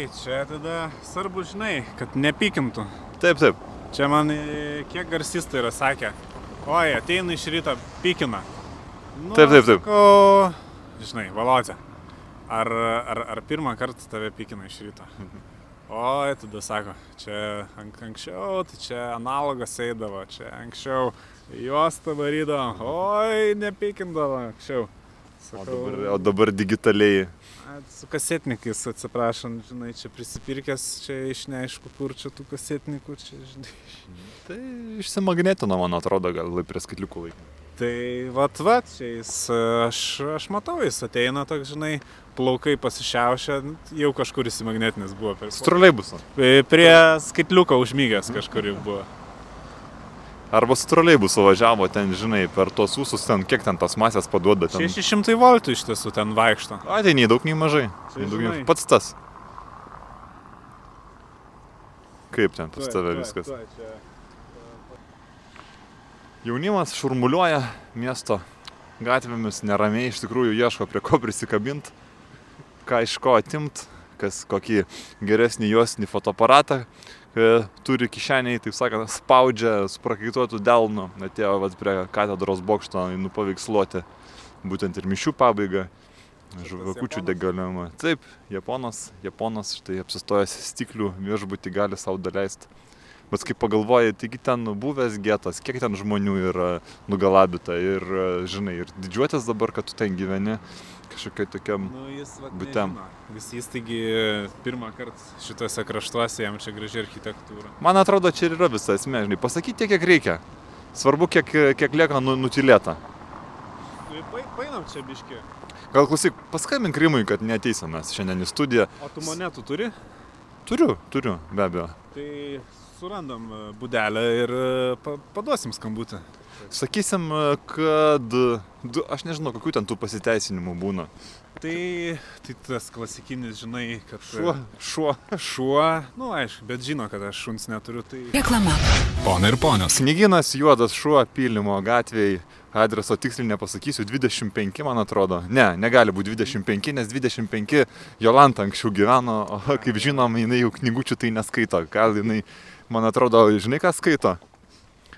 gerai, čia tada svarbu, žinai, kad nepykintų. Taip, taip. Čia man kiek garsistai yra sakę, oi, ateina iš ryto, pykina. Nu, Taip, taip, taip. Sakau, žinai, valodė. Ar, ar, ar pirmą kartą tave pykina iš ryto? Oi, tada sako, čia ank, anksčiau, tai čia analogas eidavo, čia anksčiau juostą varydavo, oi, nepykindavo anksčiau. O dabar, o dabar digitaliai. Su kasetnikais, atsiprašant, žinai, čia prisipirkęs, čia iš neaišku, kur čia tų kasetnikų, čia, žinai. Tai išsimagnetino, man atrodo, gal prie skaitliukų laiką. Tai vat, vat, čia jis, aš, aš matau, jis ateina toks, žinai, plaukai pasišiaušia, jau kažkur įsimagnetinis buvo. Per... Su troleibusu. Prie skaitliuko užmygęs kažkur jau buvo. Arba su troleibusu važiavo ten, žinai, per tos ūsus ten, kiek ten tas masės paduoda. Ten... 600 voltų iš tiesų ten vaikšto. A, tai nei daug, nei mažai. Tai Nei daug, nei... Pats tas. Kaip ten pas Tuoj, tave tuoj, viskas? tuoj, čia. Jaunimas šurmuliuoja miesto gatvėmis, neramiai iš tikrųjų ieško prie ko prisikabinti, ką iš ko atimt, kas kokį geresnį juostinį fotoaparatą e, turi kišeniai, taip sakant, spaudžia suprakaituotų delnų, atėjo vat, prie katedros bokšto nupaveiksluoti būtent ir mišių pabaigą. Žuvakučių Japonas? degalimą. Taip, Japonas, Japonas štai apsistojęs stiklių viešbutį gali savo daleisti. Bet kai pagalvoji, taigi ten buvęs getas, kiek ten žmonių yra nugalabita ir, e, žinai, ir didžiuotis dabar, kad tu ten gyveni kažkokiai tokiam... Nu, jis vat, Butem. nežino. Vis jis taigi pirmą kartą šituose kraštuose jam čia graži architektūra. Man atrodo, čia ir yra visa esmė, žinai, pasakyti tiek, kiek reikia. Svarbu, kiek, kiek lieka nu, nutilėta. Pa, painam čia biški. Gal klausyk, paskambink Rimui, kad neteisim mes šiandien į studiją. O tu monetų turi? Turiu, turiu, be abejo. Tai surandam e, būdelę ir e, pa, paduosim skambutį. Sakysim, kad... Du, aš nežinau, kokių ten tų pasiteisinimų būna. Tai, tai tas klasikinis, žinai, kad... e, Šuo, šuo. Šuo, nu aišku, bet žino, kad aš šuns neturiu, tai... Reklama. Pona ir ponios, Knyginas juodas šuo pylimo gatvėje. Adreso tiksliai nepasakysiu, 25 man atrodo. Ne, negali būti 25, nes 25 Jolanta anksčiau gyveno, o kaip žinom, jinai jau knygučių tai neskaito. Gal jinai, man atrodo, žinai ką skaito?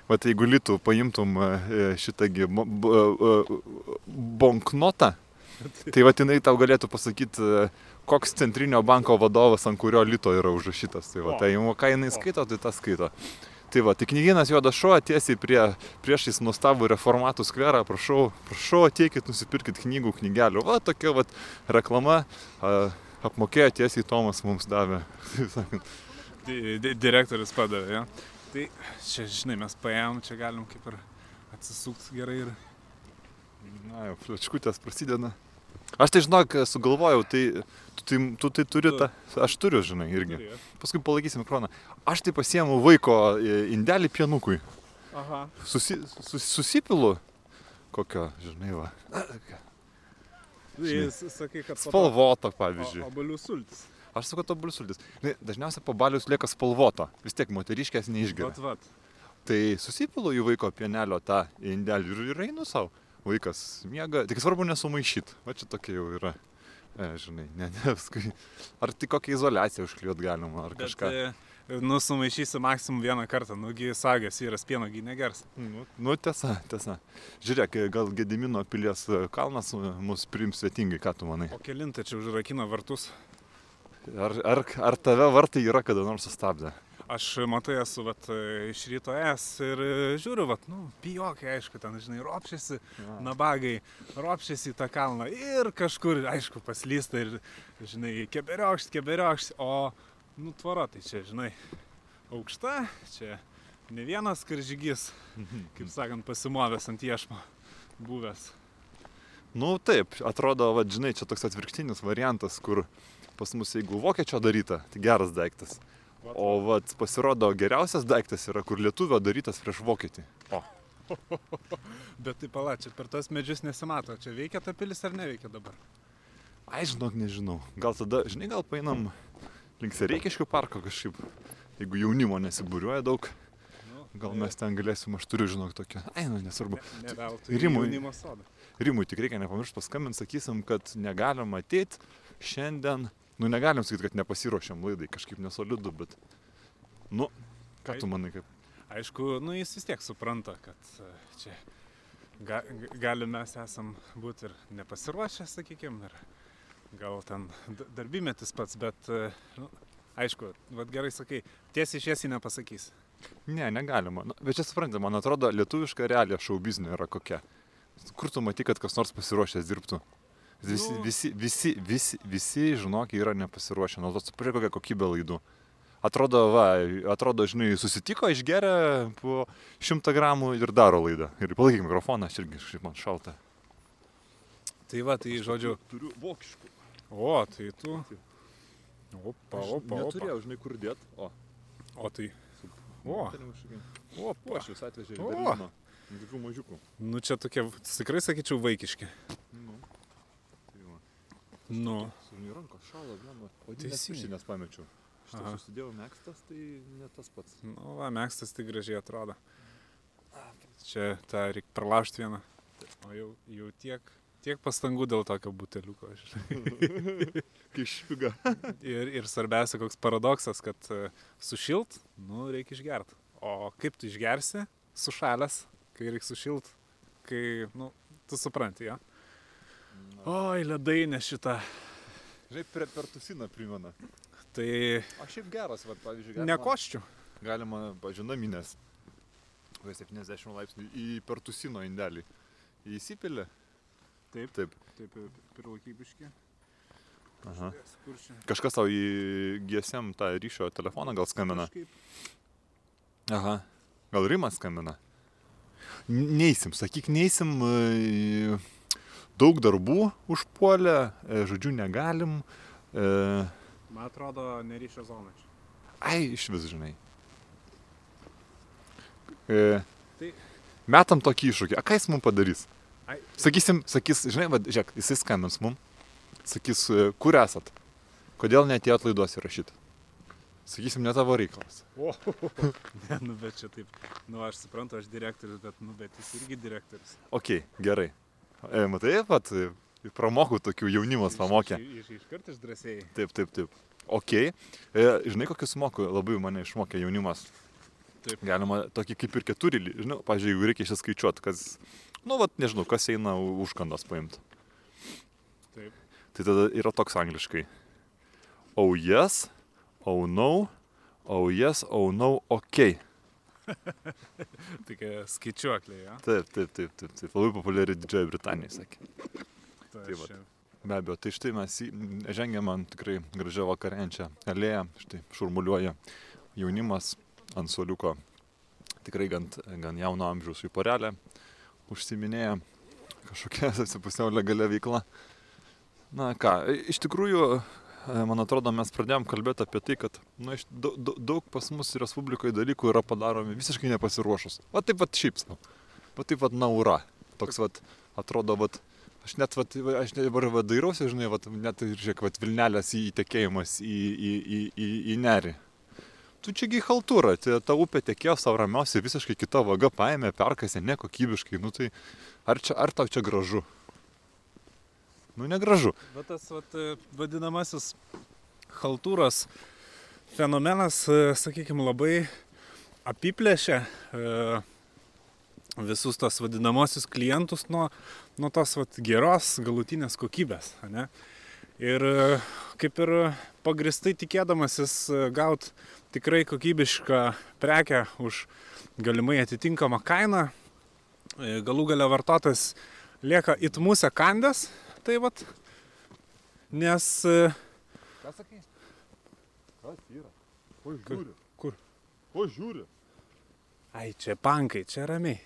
Vat jeigu litų paimtum e, šitągi bo- bo- e, bonknotą, tai vat jinai tau galėtų pasakyti, koks centrinio banko vadovas, ant kurio lito yra užrašytas. Tai va, tai o ką jinai skaito, tai tą skaito. Tai va, tai knyginas Juodas Šuo tiesiai prie, priešais nuostabų reformatų skverą, prašau, prašau, ateikit, nusipirkit knygų, knygelių. Va, tokia va reklama a, apmokėjo tiesiai Tomas mums davė. Di, direktorius padavė, jo. Tai čia, žinai, mes paėm, čia galim kaip ir atsisukti gerai ir... Na, jau fliačkutės prasideda. Aš tai žinok, sugalvojau, tai tu tai, tu tai turi Tu. tą, aš turiu, žinai, irgi. Turi. Paskui palaikysim mikroną. Aš tai pasiemu vaiko e, indelį pienukui. Aha. Susi, sus, susipilu kokio, žinai, va. Jis sakai, kad... po to- Spalvoto, pavyzdžiui. Obolių sultis. Aš sakau, to sultis. Dažniausiai po balius lieka spalvoto. Vis tiek moteriškės neišgeria. Vat, vat. Tai susipilu į vaiko pienelio tą indelį ir, ir einu savo. Vaikas miega, tik svarbu nesumaišyt. Va čia tokia jau yra. E, žinai, ne, ne, paskui. Ar tik kokią izolaciją užkliuot galima, ar Bet, kažką. e, nu, sumaišysi maksimum vieną kartą, nugi sagęs vyras pienogi negers. Nu, nu, tiesa, tiesa. Žiūrėk, gal Gedimino pilies kalnas mus priims svetingai, ką tu manai? O kelintą čia užrakino vartus. Ar, ar, ar tave vartai yra kada nors sustabdę? Aš matai esu vat, iš ryto es ir e, žiūriu, vat, nu, bijokai, aišku, ten, žinai, ropšiasi, nabagai, ropšiasi į tą kalną ir kažkur, aišku, paslysta ir, žinai, keberiokšt, keberiokšt, o, nu, tvara, tai čia, žinai, aukšta, čia ne vienas karžygys, kaip sakant, pasimovęs ant iešmo buvęs. Nu taip, atrodo, va, žinai, čia toks atvirkštinis variantas, kur pas mus jeigu vokiečio daryta, tai geras daiktas. O vat, pasirodo, geriausias daiktas yra, kur lietuvio darytas prieš vokietį. Bet tai pala, čia per tas medžius nesimato, čia veikia ta pilis ar neveikia dabar? Ai, žinok, nežinau. Gal tada, žinai, gal painam link Sereikiškių parko kažkaip. Jeigu jaunimo nesibūriuoja daug, Nu, gal mes ten galėsim, aš turiu, žinok, tokią. Ai, nu, nesvarbu. Ne, ne. Rimui. Rimui tik reikia nepamiršti paskambinti, sakysim, kad negalima ateiti šiandien Nu, negalim sakyti, kad nepasiruošėm laidai, kažkaip nesolidu, bet... Nu, ką tu manai, kaip... Aišku, nu jis vis tiek supranta, kad e, čia ga, g- gali mes esam būti ir nepasiruošę, sakykime, ir gal ten darbymetis pats, bet, e, nu, aišku, vad gerai sakai, tiesiai šiesiai nepasakys. Ne, negalima. Nu, bet čia suprantate, man atrodo, lietuviška realija šau biznio yra kokia. Kur tu matai, kad kas nors pasiruošęs dirbtų? Visi, Nu. visi, visi, visi, visi, žinok, yra nepasiruošę. Nuo to supranti, kokia kokybė laidų. Atrodo, va, atrodo, žinai, susitiko, išgeria po šimtą gramų ir daro laidą. Ir palaikyk mikrofoną, aš irgi kažkaip man šalta. Tai va, tai žodžiu, Turiu vokiškų. o, tai tu. Opa, opa, opa. Neturėjau, žinai, kur dėt. O, O tai. O, o, jūs atvežė O. Tokių mažiukų. Nu čia tokie, tikrai sakyčiau, vaikiški. Nu. Tai. Nu. Žinai, rankos šalo, vienu. O teisingai. Nes pamečiau. Štai susidėjau mėgstas, tai ne tas pats. Nu, va, mėgstas tai gražiai atrodo. Čia tą reikia pralaužti vieną. O jau, jau tiek, tiek pastangų dėl tokio buteliuko. žinai. Kai špiga. Ir, ir svarbiausia, koks paradoksas, kad e, sušilt, nu, reikia išgerti. O kaip tu išgersi, sušalęs, kai reikia sušilt, kai, nu, tu supranti, jo. Oi, ledai ne šitą. Žinai, prie pertusiną primena. Tai O šiaip geras, va, pavyzdžiui, ne koščių. Galima, pažiūrėjau, naminės. Kokie 70 laipsnių į pertusino indelį. Įsipilė. Taip. Taip. Taip, pirlakybiški. Aha. Kažkas tau į GSM tą ryšio telefoną gal skambina. Aha. Gal Rimas skambina? Neisim, sakyk, neisim. e, Daug darbų užpuolė, e, žodžiu, negalim. E, Man atrodo, neryšio zona čia. Ai, iš vis, žinai. E, Tai- metam tokį iššūkį. A ką jis mums padarys? Ai. Sakysim, sakys, žinai, va, žiūrėk, jisai skambins mums. Sakys, e, kur esat? Kodėl netėjot laidos įrašyti? Sakysim, ne tavo reikalas. O, ne, nu bet čia taip. Nu aš suprantu, aš direktorius, bet, nu bet jis irgi direktorius. Ok, gerai. E, matai, pat, pramokau tokių jaunimas pamokė. Iš, iš, iškart išdrasėjai. Taip, taip, taip. Ok. E, žinai, kokius moku, labai mane išmokė jaunimas. Taip. Galima tokį kaip ir keturi, žinau, pažiūrėjau, jeigu reikia išskaičiuoti, kas, nu, vat, nežinau, kas eina užkandas paimti. Taip. Tai tada yra toks angliškai. Oh yes, oh no, oh yes, oh no, ok. Tokia skaičiuoklė, ja. Taip, taip, taip, taip, taip. Labai populiari Didžioji Britanija, sakė. Tai Tai čia- Be abejo, tai štai mes žengiam ant tikrai gražią vakarėjančią alėją, štai šurmuliuoja jaunimas ant suoliuko, tikrai gan, gan jauno amžiaus į porelę, užsiminėja kažkokia pusiau legalia veikla. Na ką, iš tikrųjų, man atrodo, mes pradėjom kalbėti apie tai, kad nu, iš- daug, daug pas mus Respublikoje dalykų yra padaromi visiškai nepasiruošus. Va taip pat savo. Va taip pat naura. Toks va atrodo, va Aš net, vat, va, aš dabar dairausi, žinai, vat, net ir žiūrėk, vat, Vilnelės įtekėjimas į, į, į, į, į nerį. Tu čiagi haltūra, ta upė tekėjo savo ramiausiai, visiškai kita vaga paėmė, perkasė nekokybiškai, nu tai ar, čia, ar tau čia gražu? Nu negražu. Bet tas vat, e, vadinamasis haltūros fenomenas, e, sakykime, labai apiplėšia e, visus tos vadinamosius klientus nuo, nuo tos vat, geros galutinės kokybės. ane? Ir kaip ir pagristai tikėdamasis gauti tikrai kokybišką prekę už galimai atitinkamą kainą, galų gale vartotojas lieka it musę kandęs, tai vat, nes e, Ką sakai? Kas yra? O žiūri. Kur? O žiūri. Ai, čia pankai, čia ramiai.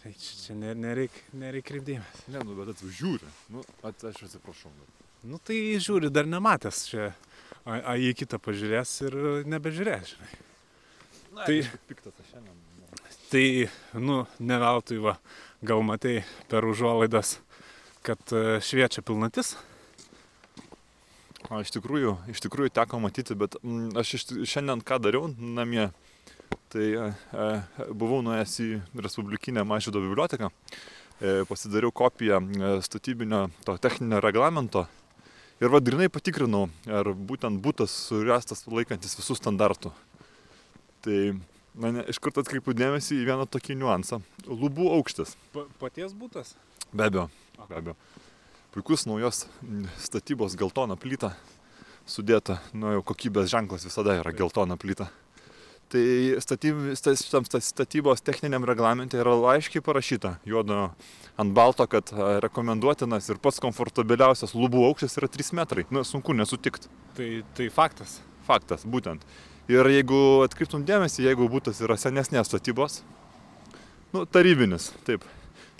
Tai čia, čia ne- nereik, nereik kreipdėmės. Ne, nu bet atvažiūri. Nu, at, aš atsiprašau. Bet. Nu tai žiūri, dar nematęs čia. A, a į kitą pažiūrės ir nebežiūrės, žinai. Na, Tai- piktas aš šiandien. Tai, nu, ne veltui va, gal matai per užuolaidas, kad e, šviečia pilnatis. O iš tikrųjų, iš tikrųjų teko matyti, bet mm, aš iš, šiandien ką dariau namie, tai e, e, buvau nuėjęs į Respublikinę Mažydo biblioteką, e, pasidariau kopiją e, statybinio to techninio reglamento Ir vad grinai patikrinau, ar būtent būtas surastas laikantis visų standartų. Tai mane iš karto atkreipiu dėmesį į vieną tokį niuansą. Lubų aukštis. Pa, paties būtas? Be abejo, be abejo. Puikus naujos statybos geltona plyta sudėta, nu jau kokybės ženklas visada yra geltona plyta. Tai statyb, šitam statybos techniniam reglamente yra aiškiai parašyta, juodo ant balto, kad rekomenduotinas ir pats komfortabiliausias lubų aukštis yra 3 metrai. Na, sunku nesutikti. Tai, tai faktas. Faktas, būtent. Ir jeigu atkreiptum dėmesį, jeigu būtas yra senesnės statybos, nu, tarybinis, taip,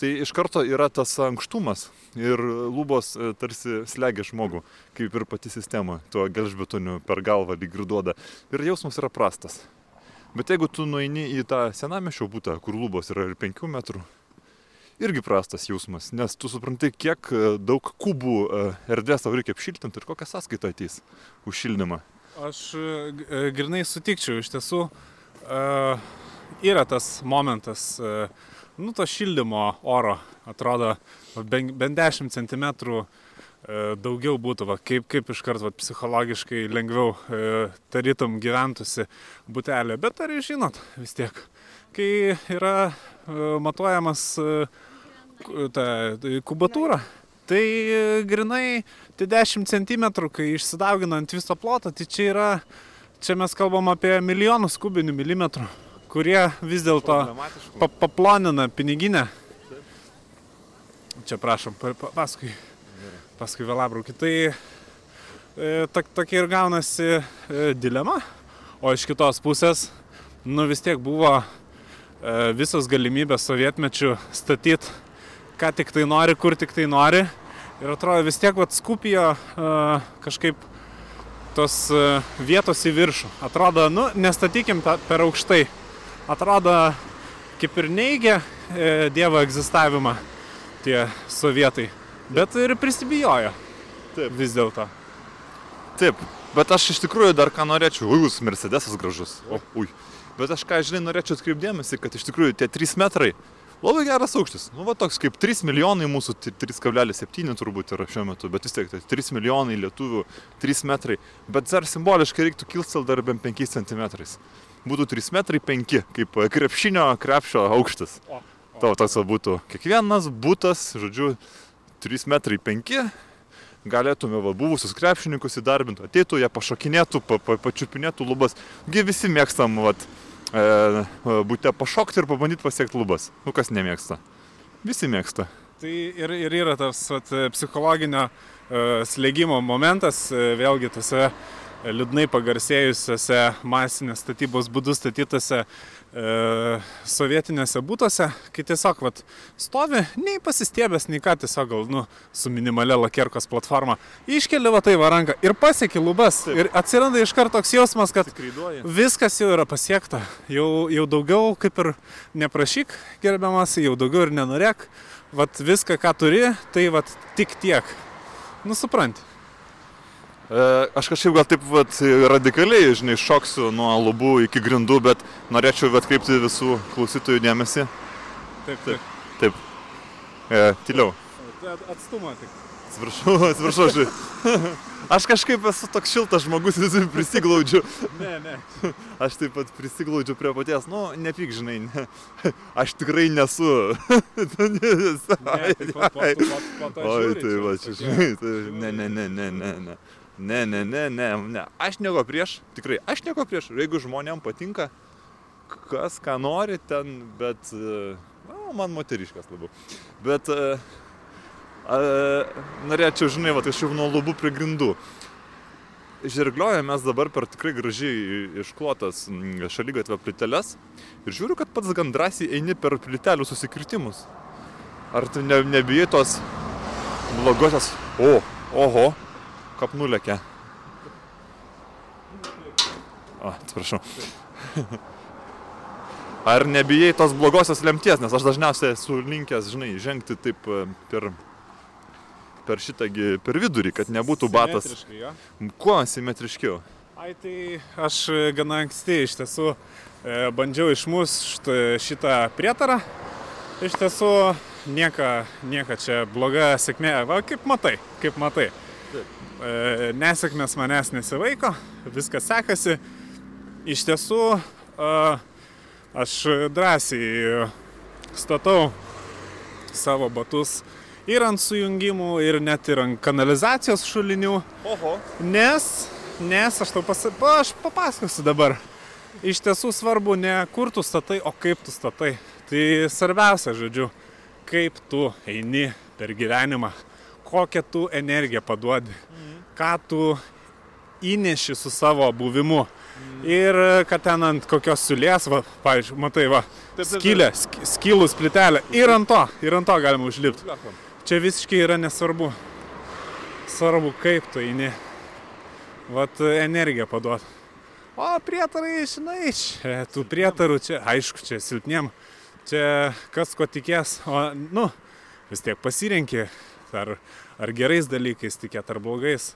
tai iš karto yra tas ankštumas ir lubos e, tarsi slegia žmogų, kaip ir pati sistema, tuo gelžbetoniu per galvą lyg ir duoda. Ir jausmas yra prastas. Bet jeigu tu nueini į tą senamešio būtą, kur lubos yra ir 5 metrų, irgi prastas jausmas, nes tu supranti, kiek e, daug kubų e, erdvės tau reikia apšiltinti ir kokią sąskaitą ateis už šildymą. Aš grinai sutikčiau, iš tiesų uh, yra tas momentas, uh, nu, to šildymo oro atrodo bent, bent 10 cm daugiau būtų, va, kaip, kaip iš karto psichologiškai lengviau e, tarytum gyventusi būtelė. Bet ar jūs žinot vis tiek, kai yra e, matuojamas e, ta, tai kubatūra, tai e, grinai tai 10 cm, kai išsidaugina ant viso ploto, tai čia yra, čia mes kalbam apie milijonus kubinių milimetrų kurie vis dėlto pa paplonina piniginę. Čia prašom, pa paskui, paskui vėlabraukį. Tai e, tokia ir gaunasi e, dilema, o iš kitos pusės, nu vis tiek buvo e, visos galimybės sovietmečių statyti, ką tik tai nori, kur tik tai nori. Ir atrodo vis tiek vat skupijo e, kažkaip tos e, vietos į viršų. Atrodo, nu, nestatykim per aukštai atrodo kaip ir neigia e, Dievo egzistavimą tie sovietai, bet ir prisibijojo. Taip. Vis dėlto. Taip, bet aš iš tikrųjų dar ką norėčiau, ui, Mercedesas gražus. O, ui. Bet aš ką, žinai, norėčiau atkreipdėmėsi, kad iš tikrųjų tie 3 metrai labai geras aukštis. Nu, va toks kaip 3 milijonai mūsų, 3,7 turbūt yra šiuo metu, bet vis tiek tai 3 milijonai lietuvių, 3 metrai. Bet dar simboliškai reiktų kilstel dar bent 5 centimetrais būtų 3 metrai 5, kaip krepšinio krepšio aukštis. O, o. Tavo toks būtų kiekvienas būtas, žodžiu, 3 metrai 5, galėtume va, buvusius krepšininkus įdarbinti, ateitų, jie pašokinėtų, pa, pa, pačiupinėtų lubas. Gi visi mėgstam vat, e, būti pašokti ir pabandyti pasiekti lubas. Nu kas nemėgsta? Visi mėgsta. Tai ir, ir yra tas vat, psichologinio uh, slėgimo momentas, uh, vėlgi tose liūdnai pagarsėjusiose masinės statybos būdų statytose e, sovietinėse būtose, kai tiesiog vat, stovi, nei pasistiebęs, nei ką, tiesiog gal, nu, su minimalia lakierkos platforma, iškeli va tai va ranką ir pasieki lubas. Taip. Ir atsiranda iš karto toks jausmas, kad viskas jau yra pasiekta. Jau, jau daugiau kaip ir neprašyk, gerbiamas, jau daugiau ir nenorėk. Vat viską, ką turi, tai vat tik tiek. Nusupranti. E, aš kažkaip gal taip vat, radikaliai, žinai, šoksiu nuo lubų iki grindų, bet norėčiau atkreipti visų klausytojų dėmesį. Taip, taip. Taip. E, tyliau. Atstumą tik. Atsiprašau, atsiprašau, žinai. Aš kažkaip esu toks šiltas žmogus, visi prisiglaudžiu. Ne, ne. Aš taip pat prisiglaudžiu prie paties, nu, nepyk, žinai, ne. Aš tikrai nesu. ne, tai po, po, po, po to Oi, tai va, čia, žinai, tai, ne, ne, ne, ne, ne, ne. Ne, ne, ne, ne, ne. Aš nieko prieš, tikrai, aš nieko prieš. Jeigu žmonėm patinka, kas ką nori ten, bet, na, man moteriškas labiau. Bet a, a, norėčiau, žinai, va, jau nuo lubų prie grindų. Žirglioje mes dabar per tikrai gražiai išklotas šalygatvę plyteles ir žiūriu, kad pats gan drąsiai eini per plytelių susikirtimus. Ar tu ne, nebijai tos blogosios... O, oho, kap nulėkė. O, atsiprašau. Ar nebijai tos blogosios lemties, nes aš dažniausiai esu linkęs, žinai, žengti taip e, per, per šitągi, per vidurį, kad nebūtų batas. Ja? Kuo simetriškiau? Ai, tai aš gana anksti iš tiesų e, bandžiau išmušti šitą prietarą. Iš tiesų nieka, nieka čia bloga sėkmė, va kaip matai, kaip matai. E, nesėkmės manęs nesivaiko, viskas sekasi. Iš tiesų, e, aš drąsiai statau savo batus ir ant sujungimų, ir net ir ant kanalizacijos šulinių. Oho. Nes, nes aš tau pas, pa, aš papasakosiu dabar. Iš tiesų svarbu ne kur tu statai, o kaip tu statai. Tai svarbiausia, žodžiu, kaip tu eini per gyvenimą, kokią tu energiją paduodi, ką tu įneši su savo buvimu. Ir kad ten ant kokios siulės, va, pavyzdžiui, matai, va, skylė, sk- skylus plytelė. Ir ant to, ir ant to galima užlipti. Čia visiškai yra nesvarbu. Svarbu, kaip tu eini. Vat energiją paduot. O prietarai, žinai, čia tų prietarų, čia aišku, čia silpniem. Čia kas ko tikės. O, nu, vis tiek pasirenki, ar, ar gerais dalykais tikėt, ar blogais.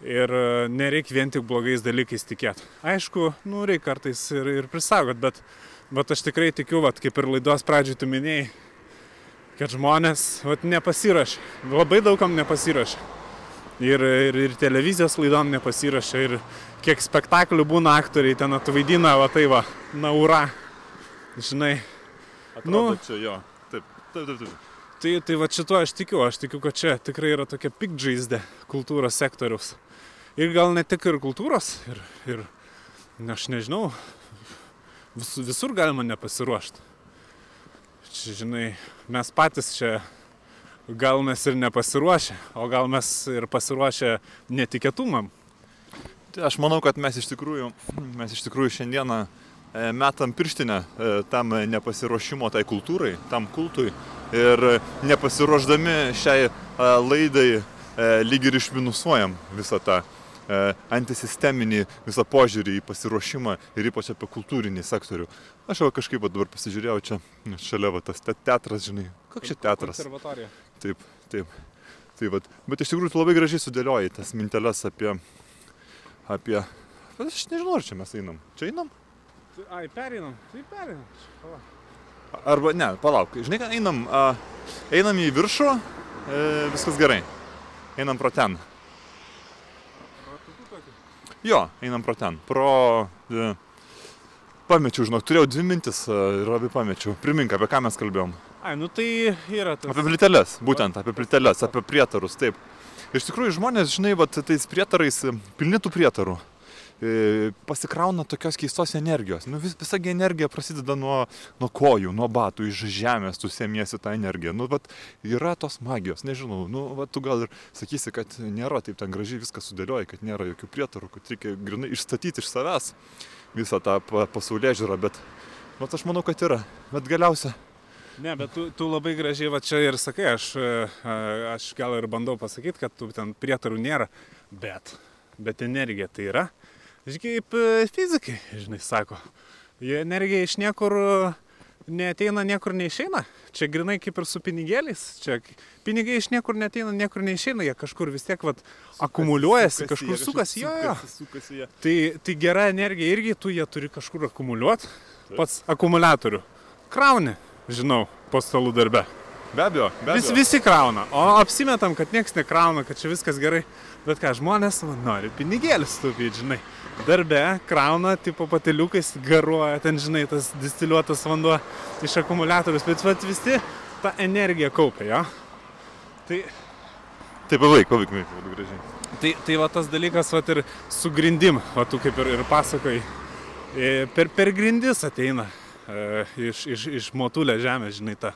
Ir e, nereikia vien tik blogais dalykais tikėti. Aišku, nu, reikia kartais ir, ir prisaugot, bet, bet aš tikrai tikiu, vat, kaip ir laidos pradžioj tu minėjai, kad žmonės vat, nepasirašė. Labai daugam nepasirašė. Ir, ir, ir televizijos laidom nepasirašė. Ir kiek spektaklių būna aktoriai ten atvaidina, va tai va, naura. Žinai. Atrodo, Nu. čia jo. Taip, taip, taip. taip. Tai, tai va šituo aš tikiu. Aš tikiu, kad čia tikrai yra tokia pikdžaizdė kultūros sektoriaus. Ir gal ne tik ir kultūros. Ir, ir aš nežinau. Vis, visur galima nepasiruošti. Čia, žinai, mes patys čia gal mes ir nepasiruošę, o gal mes ir pasiruošę netikėtumam. Aš manau, kad mes iš tikrųjų, mes iš tikrųjų šiandieną e, metam pirštinę e, tam nepasiruošimo tai kultūrai, tam kultui. Ir nepasiruošdami šiai laidai e, lyg ir išminusuojam visą tą e, antisisteminį visą požiūrį į pasiruošimą ir ypač apie kultūrinį sektorių. Aš jau kažkaip va dabar pasižiūrėjau čia šalia va, tas te- teatras, žinai. Koks čia teatras? Konservatorija. Taip, taip. Tai vat. Bet iš tikrųjų tu labai gražiai sudėlioji tas minteles apie... apie... Bet aš nežinau, ar čia mes einam. Čia einam? Ai, perinam. Tai perinam. Pala. Arba ne, palauk. Žinai, einam, a, einam į viršų, e, viskas gerai. Einam pro ten. Jo, einam pro ten. Pro... E, pamečiau, žinok, turėjau dvi mintis e, ir labai pamečiau. Primink, apie ką mes kalbėjom. Ai, nu tai yra tas. Apie plyteles, būtent apie plyteles, apie prietarus, taip. Iš tikrųjų, žmonės, žinai, vat, tais prietarais, pilni tų prietarų, pasikrauna tokios keistos energijos. Nu, vis, visa gi energija prasideda nuo, nuo kojų, nuo batų, iš žemės tu semiesi tą energiją. Nu, vat, yra tos magijos, nežinau, nu, vat, tu gal ir sakysi, kad nėra taip ten gražiai viskas sudėlioja, kad nėra jokių prietarų, kad reikia grinai išstatyti iš savęs visą tą pa- pasaulyje žiūrą, bet, vat, aš manau, kad yra. Bet galiausia, Ne, bet tu, tu labai gražiai va čia ir sakai, aš, e, aš gal ir bandau pasakyti, kad tu ten prietarų nėra, bet, bet energija tai yra. Žinai, kaip e, fizikai, žinai, sako. Jie energija iš niekur e, neteina, niekur neišeina. Čia grinai kaip ir su pinigėliais. Čia pinigai iš niekur neteina, niekur neišeina. Jie kažkur vis tiek vat, akumuliuojasi, kažkur jie, sukasi. Jo, jo. sukasi, sukasi jie. Tai, tai gera energija irgi tu ją turi kažkur akumuliuoti. Pats akumuliatorių. Krauni, žinau, po stalų darbe. Be abejo, be Vis, abejo. visi krauna, o apsimetam, kad niekas nekrauna, kad čia viskas gerai. Bet ką, žmonės nori pinigėlis taupyti, žinai. Darbe krauna, tipo pateliukais garuoja, ten, žinai, tas distiliuotas vanduo iš akumuliatorius, bet vat, visi tą energiją kaupia, jo. Tai, Taip, pavaik, pavaik, pavaik, labai gražiai. tai, tai va tas dalykas, va ir su grindim, va tu kaip ir, ir pasakai, per, per grindis ateina e, iš, iš, iš motulė žemės, žinai, ta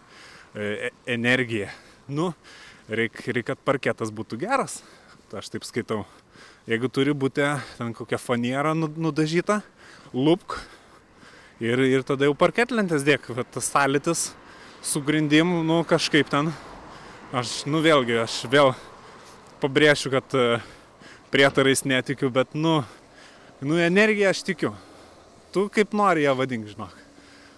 e, e- energija. Nu, reikia, reik, kad parketas būtų geras, aš taip skaitau. Jeigu turi būti ten kokia faniera nu- nudažyta, lupk ir, ir tada jau parketlentės dėk, bet tas sąlytis su grindim, nu kažkaip ten. Aš, nu vėlgi, aš vėl pabrėšiu, kad e, prietarais netikiu, bet, nu, nu, energiją aš tikiu. Tu kaip nori ją vadink, žinok.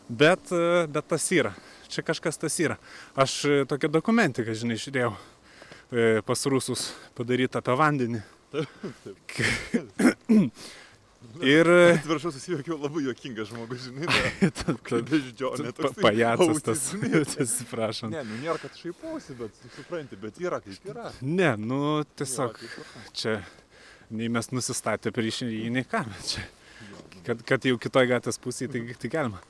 Bet, bet tas yra. Čia kažkas tas yra. Aš e, tokią dokumentiką, žinai, žiūrėjau e, pas rusus padarytą apie vandenį. Ir Atsiprašau, susijokiau labai juokingas žmogus, žinai, beždžionė. toksai pajacas tas, ausis, žinai. atsiprašant. Ne, nu nėra, kad šaipausi, bet supranti, bet yra kaip yra. Ne, nu tiesiog čia nei mes nusistatę prieš jį, nei ką, bet čia, kad, kad jau kitoj gatvės pusėje, tai, tai galima.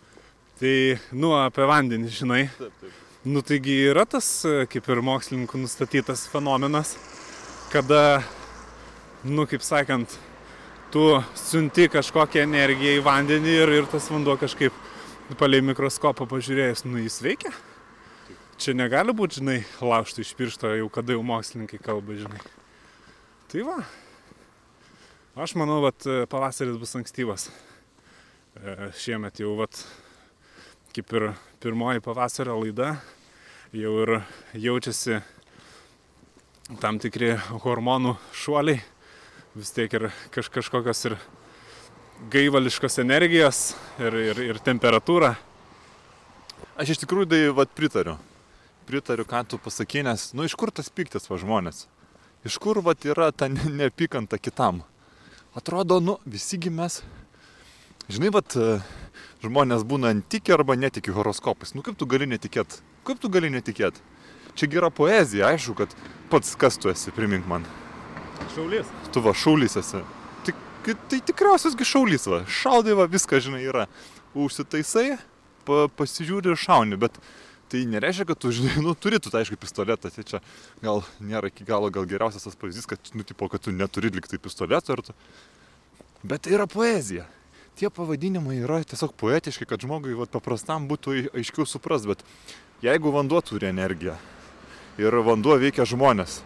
Tai, nu, apie vandenį, žinai, Taip, taip. nu, taigi yra tas, kaip ir mokslininkų nustatytas fenomenas, kada, nu, kaip sakant, tu siunti kažkokią energiją į vandenį ir, ir tas vanduo kažkaip palei mikroskopą pažiūrėjus, nu, jis veikia. Čia negali būti, žinai, laužtų iš piršto, jau kada jau mokslininkai kalba, žinai. Tai va. Aš manau, kad pavasaris bus ankstyvas. E, Šiemet jau, vat, kaip ir pirmoji pavasario laida, jau ir jaučiasi tam tikri hormonų šuoliai. Vis tiek ir kaž, kažkokios ir gaivališkos energijos ir, ir, ir temperatūra. Aš iš tikrųjų tai vat pritariu. Pritariu, ką tu pasakė, nes, nu, iš kur tas piktis va žmonės? Iš kur vat yra ta ne- neapykanta kitam? Atrodo, nu, visigi mes, žinai, vat žmonės būna antiki arba netiki horoskopais. Nu, kaip tu gali netikėt? Kaip tu gali netikėt? Čia gera poezija, aišku, kad pats kas tu esi, primink man. Šaulys. Tu va šaulys esi. Tik, tai tikriausiasgi šaulys va. Šaudai va, viską žinai yra. Užsitaisai, pa, pasižiūri ir šauni, bet tai nereiškia, kad tu, žinai, nu, turi tu, tai aišku, pistoletą. Tai čia gal nėra iki galo gal geriausias tas pavyzdys, kad, nu, tipo, kad tu neturi liktai pistoleto ir tu... Bet tai yra poezija. Tie pavadinimai yra tiesiog poetiški, kad žmogui vat, paprastam būtų ai- aiškiau supras, bet jeigu vanduo turi energiją ir vanduo veikia žmonės,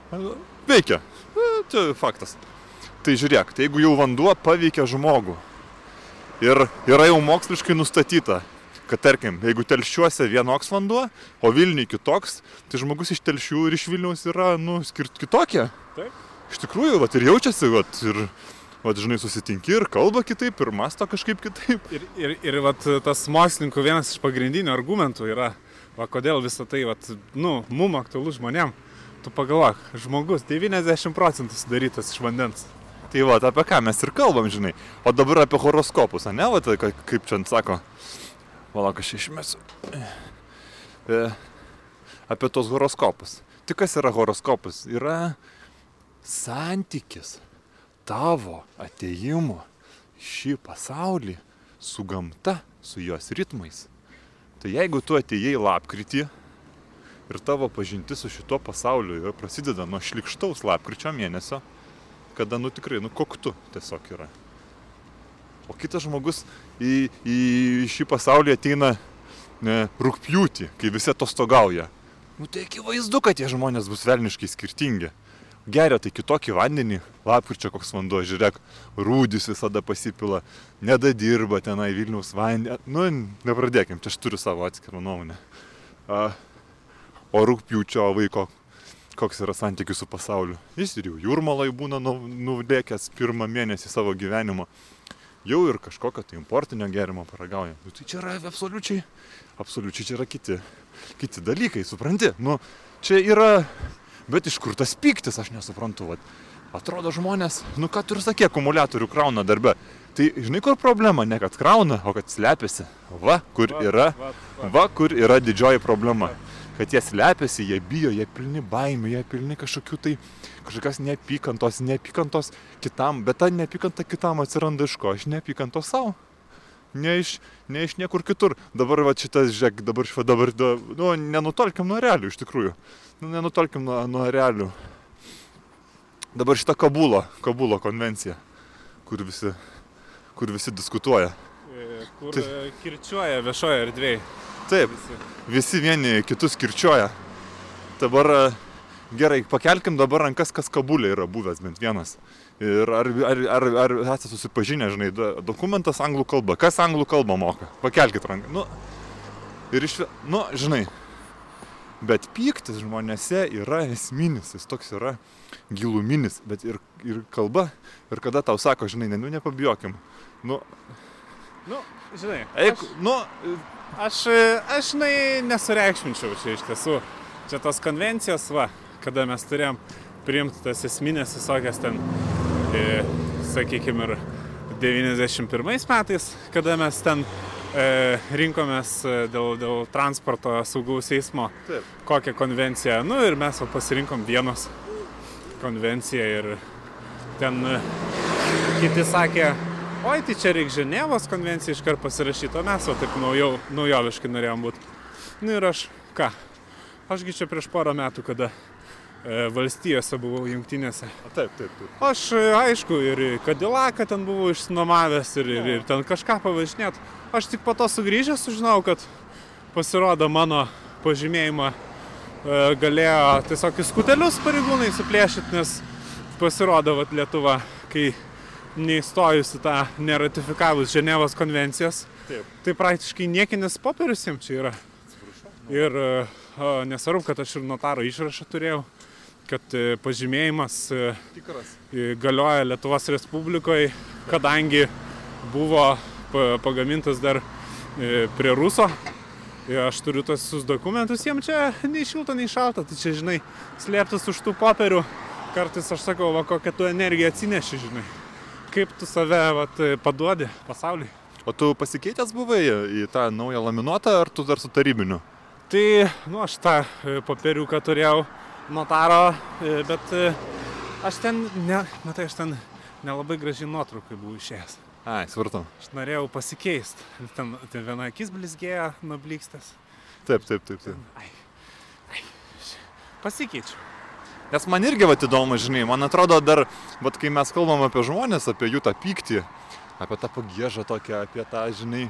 veikia, čia faktas. Tai žiūrėk, tai jeigu jau vanduo paveikia žmogų ir yra jau moksliškai nustatyta, kad tarkim, jeigu telšiuose vienoks vanduo, o Vilniui kitoks, tai žmogus iš telšių ir iš Vilniaus yra, nu, skirt kitokie. Taip. Iš tikrųjų, vat, ir jaučiasi, vat, ir, vat, žinai, susitinki ir kalba kitaip, ir masto kažkaip kitaip. Ir, ir, ir vat, tas mokslininkų vienas iš pagrindinių argumentų yra, va, kodėl visą tai, vat, nu, mum aktualu žmonėm. Tu pagalvok, žmogus 90 procentų sudarytas iš vandens. Tai va, apie ką mes ir kalbam, žinai. O dabar apie horoskopus, ne, va, tai ka- kaip čia sako. Valauk, aš išmesiu. E, apie tos horoskopus. Tai kas yra horoskopas? Yra santykis tavo ateimo į šį pasaulį su gamta, su jos ritmais. Tai jeigu tu atėjai lapkritį ir tavo pažintis su šituo pasauliu prasideda nuo šlikštaus lapkričio mėnesio, kada, nu tikrai, nu koktu tiesiog yra. O kitas žmogus į, į šį pasaulį ateina ne, rūpjūtį, kai visi atostogauja. Nu tai akivaizdu, kad tie žmonės bus velniškai skirtingi. Geria tai kitokį vandenį, lapkričio koks vanduo, žiūrėk, rūdis visada pasipila, nedadirba tenai Vilniaus vandenį. Nu, nepradėkim, čia aš turiu savo atskirą nuomonę. O rūpjūčio vaiko koks yra santykis su pasauliu. Jis ir jau jūrmalai būna nu- nulėkęs pirmą mėnesį savo gyvenimo. Jau ir kažkokio tai importinio gėrimo paragauja. Nu, tai čia yra absoliučiai, absoliučiai čia yra kiti, kiti dalykai, supranti? Nu, čia yra, bet iš kur tas pyktis, aš nesuprantu. Vat. Atrodo žmonės, nu ką tu ir sakė, akumuliatorių krauna darbe. Tai žinai, kur problema, ne kad krauna, o kad slepiasi. Va, kur yra, Va, kur yra didžioji problema kad jie slepiasi, jie bijo, jie pilni baimių, jie pilni kažkokių tai, kažkokios neapykantos, neapykantos kitam, bet ta neapykanta kitam atsiranda iš ko, iš neapykantos savo. Ne iš, ne iš niekur kitur. Dabar va šitas, žiūrėk, dabar šva dabar, da- nu, nenutolkim nuo realių iš tikrųjų. Nu, nenutolkim nuo, nuo realių. Dabar šita Kabulo, Kabulo konvencija, kur visi, kur visi diskutuoja. E, Kur Tai- kirčiuoja viešoje erdvėje. Taip, Visi. visi vieni kitus kirčioja. Dabar e, gerai, pakelkim dabar rankas, kas Kabulė yra buvęs bent vienas. Ir ar, ar, ar, ar esate susipažinę, žinai, do- dokumentas anglų kalba. Kas anglų kalbą moka? Pakelkit ranką. Nu, ir iš... Nu, žinai. Bet pyktis žmonėse yra esminis, jis toks yra giluminis, bet ir, ir kalba. Ir kada tau sako, žinai, ne, nu nepabijokim. Nu, Nu, žinai, eik, aš, nu, aš, aš, žinai, nesureikšminčiau čia iš tiesų. Čia tos konvencijos, va, kada mes turėjom priimti tas esminės visokias ten, e, sakykime, ir 91 metais, kada mes ten e, rinkomės e, dėl, dėl transporto saugaus eismo, Taip. kokią konvenciją. Nu ir mes pasirinkom vienos konvenciją ir ten e, kiti sakė, oi tai čia reikia Ženevos konvenciją iškart pasirašyti, o mes jau taip naujau, naujoviškai norėjom būti. Nu ir aš, ką, ašgi čia prieš porą metų, kada valstijose buvau jungtinėse. Taip, taip, taip. Aš, e, aišku, ir Kadilaką ten buvau išsinomavęs ir, ir, ir ten kažką pavažinėt. Aš tik po to sugrįžęs sužinau, kad pasirodo mano pažymėjimą e, galėjo tiesiog į skutelius pareigūnai suplėšyti, nes pasirodo, kad Lietuva, kai neįstojus į tą neratifikavus Ženevos konvencijos, Taip. tai praktiškai niekinis popierius jiems čia yra. Ir e, a, nesvarbu, kad aš ir notaro išrašą turėjau, kad e, pažymėjimas e, Tikras. e, galioja Lietuvos Respublikoje, kadangi buvo pa- pagamintas dar prie Ruso. Ir aš turiu tos visus dokumentus, jiem čia nei šilta, nei šalta, tai čia, žinai, slėptis už tų popierių. Kartais aš sakau, va kokią tu energiją atsineši, žinai. Kaip tu save vat, paduodi pasauliui. O tu pasikeitęs buvai į tą naują laminuotą, ar tu dar su tarybiniu? Tai, nu, aš tą popieriuką turėjau notaro, e, bet e, aš ten, ne, matai, aš ten nelabai gražiai nuotraukai buvau išėjęs. Ai, svartu. Aš norėjau pasikeisti. Ten, ten viena akis blizgėjo nuo blikstės. Taip, taip, taip, taip. Ai. Ai. Pasikeičiau. Nes man irgi vat įdomu, žinai, man atrodo dar, vat kai mes kalbam apie žmonės, apie jų tą pyktį, apie tą pagėžą tokią, apie tą, žinai,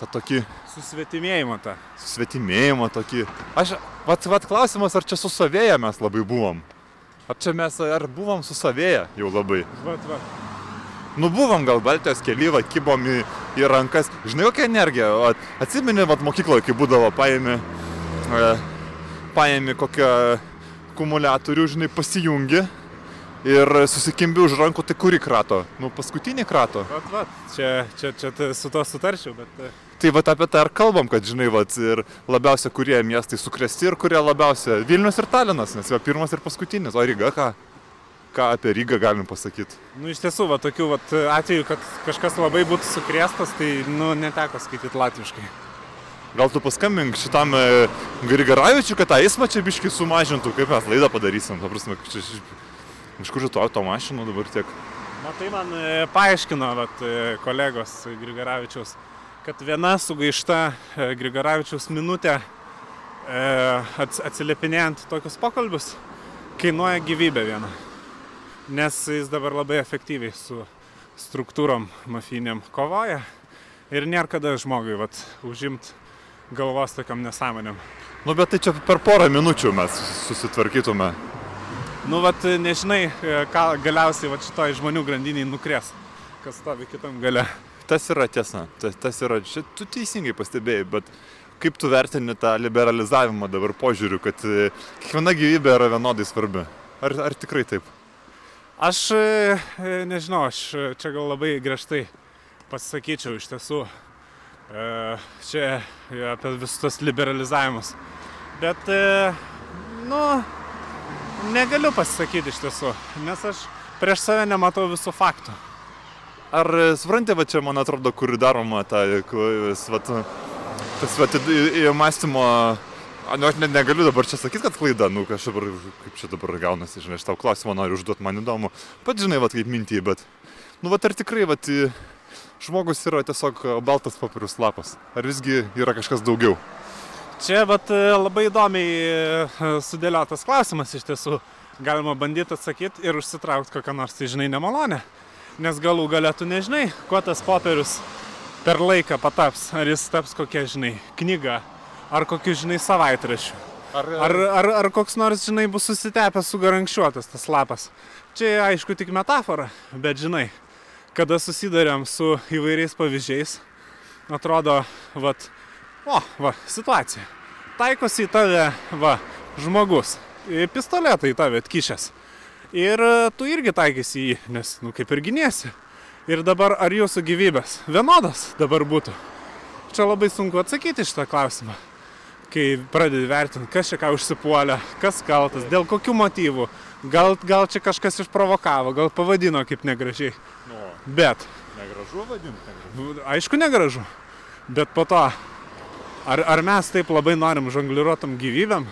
tą tokį Susvetimėjimą tą. svetimėjimą tokį. Aš, vat, vat klausimas, ar čia su savėja mes labai buvom? Ar čia mes, ar buvom su savėja jau labai? Vat, va. Nu buvom gal Baltijos keli, va, kibom į, į rankas. Žinai, kokia energija. O atsimeni, va, mokykloje, kai būdavo, paėmė, e, paėmė kokią akumuliatorių, žinai, pasijungi ir susikimbi už rankų, tai kurį krato? Nu, paskutinį krato. Vat, vat. Čia, čia, čia su to sutarčiau, bet... e, Tai va apie tą ir kalbam, kad, žinai, va, ir labiausia, kurie miestai sukresti ir kurie labiausia Vilnius ir Talinas, nes jo pirmas ir paskutinis. O Ryga ką? Ką apie Rygą galim pasakyti? Nu, iš tiesų, va, tokių vat, atvejų, kad kažkas labai būtų sukrėstas, tai, nu, neteko skaityti latviškai. Gal tu paskambink šitam e, Grigaravičiui, kad tą eismą čia biškai sumažintų, kaip mes laidą padarysim. Ta prasme, čia, iš- kur tu auto mašinų dabar tiek? Matai, man e, paaiškino vat, e, kolegos Grigaravičiaus, kad viena sugaišta e, Grigaravičiaus minutė ats, atsiliepinėjant tokius pokalbius kainuoja gyvybę vieną. Nes jis dabar labai efektyviai su struktūrom mafiniam kovoja ir nėra kada žmogui vat, užimt galvos tokiam nesąmonėm. Nu, bet tai čia per porą minučių mes susitvarkytume. Nu, vat, nežinai, e, ką galiausiai vat, šitoj žmonių grandiniai nukrės, kas stovi kitam gale. Tas yra tiesa. Tas, tas yra, čia tu teisingai pastebėjai, bet kaip tu vertini tą liberalizavimą dabar požiūriu, kad e, kiekviena gyvybė yra vienodai svarbi? Ar, ar tikrai taip? Aš e, e, nežinau, aš e, čia gal labai griežtai pasisakyčiau iš tiesų. E, Čia e, apie visus tos liberalizavimus. Bet, e, nu, negaliu pasisakyti iš tiesų, nes aš prieš save nematau visų faktų. Ar e, suprantate, va čia man atrodo, kur daroma ta, s- vat, tas vat, mąstymo, nu, aš net negaliu dabar čia sakyti, kad klaida, nu, dabar, kaip čia dabar gaunasi, žinai, aš tau klausimą noriu užduoti, man įdomu, pat žinai, vat, kaip mintį, bet, nu, vat, ar tikrai, vat, į- žmogus yra tiesiog e, baltas popierius lapas, ar visgi yra kažkas daugiau? Čia vat, e, labai įdomiai e, sudėliotas klausimas iš tiesų. Galima bandyti atsakyti ir užsitraukti kokią nors, tai žinai, nemalonę. Nes galų galėtų nežinai, kuo tas popierius per laiką pataps. Ar jis taps kokia, žinai, knyga, ar kokiu, žinai, savaitrašiu. Ar, Ar, ar, ar koks nors, žinai, bus susitepęs, sugarankščiuotas tas lapas. Čia aišku tik metafora, bet žinai, kada susidarėm su įvairiais pavyzdžiais, atrodo, vat, o, va, situacija. Taikosi į tave, va, žmogus, į pistoletą į tave atkišęs. Ir e, tu irgi taikysi į jį, nes, nu, kaip ir giniesi. Ir dabar ar jūsų gyvybės vienodas dabar būtų? Čia labai sunku atsakyti šitą klausimą kai pradedi vertinti, kas čia ką užsipuolė, kas kaltas, dėl kokių motyvų, Gal, gal čia kažkas išprovokavo, gal pavadino kaip negražiai. Nu, Bet, negražu vadinti. Negražu. aišku, negražu. Bet po to, ar, ar mes taip labai norim žongliruotam gyvybėm?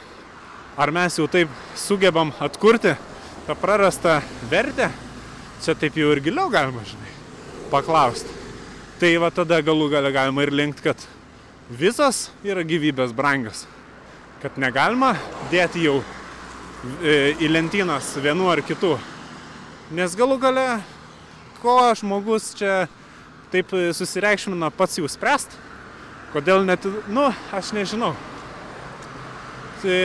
Ar mes jau taip sugebam atkurti tą prarastą vertę? Čia taip jau ir giliau galima, žinai, paklausti. Tai va tada galų gale galima ir linkti, kad visos yra gyvybės brangios. Kad negalima dėti jau e, į lentynas vienu ar kitu. Nes galų gale, ko žmogus čia taip susireikšmina pats jau spręst, kodėl net, nu, aš nežinau. Tai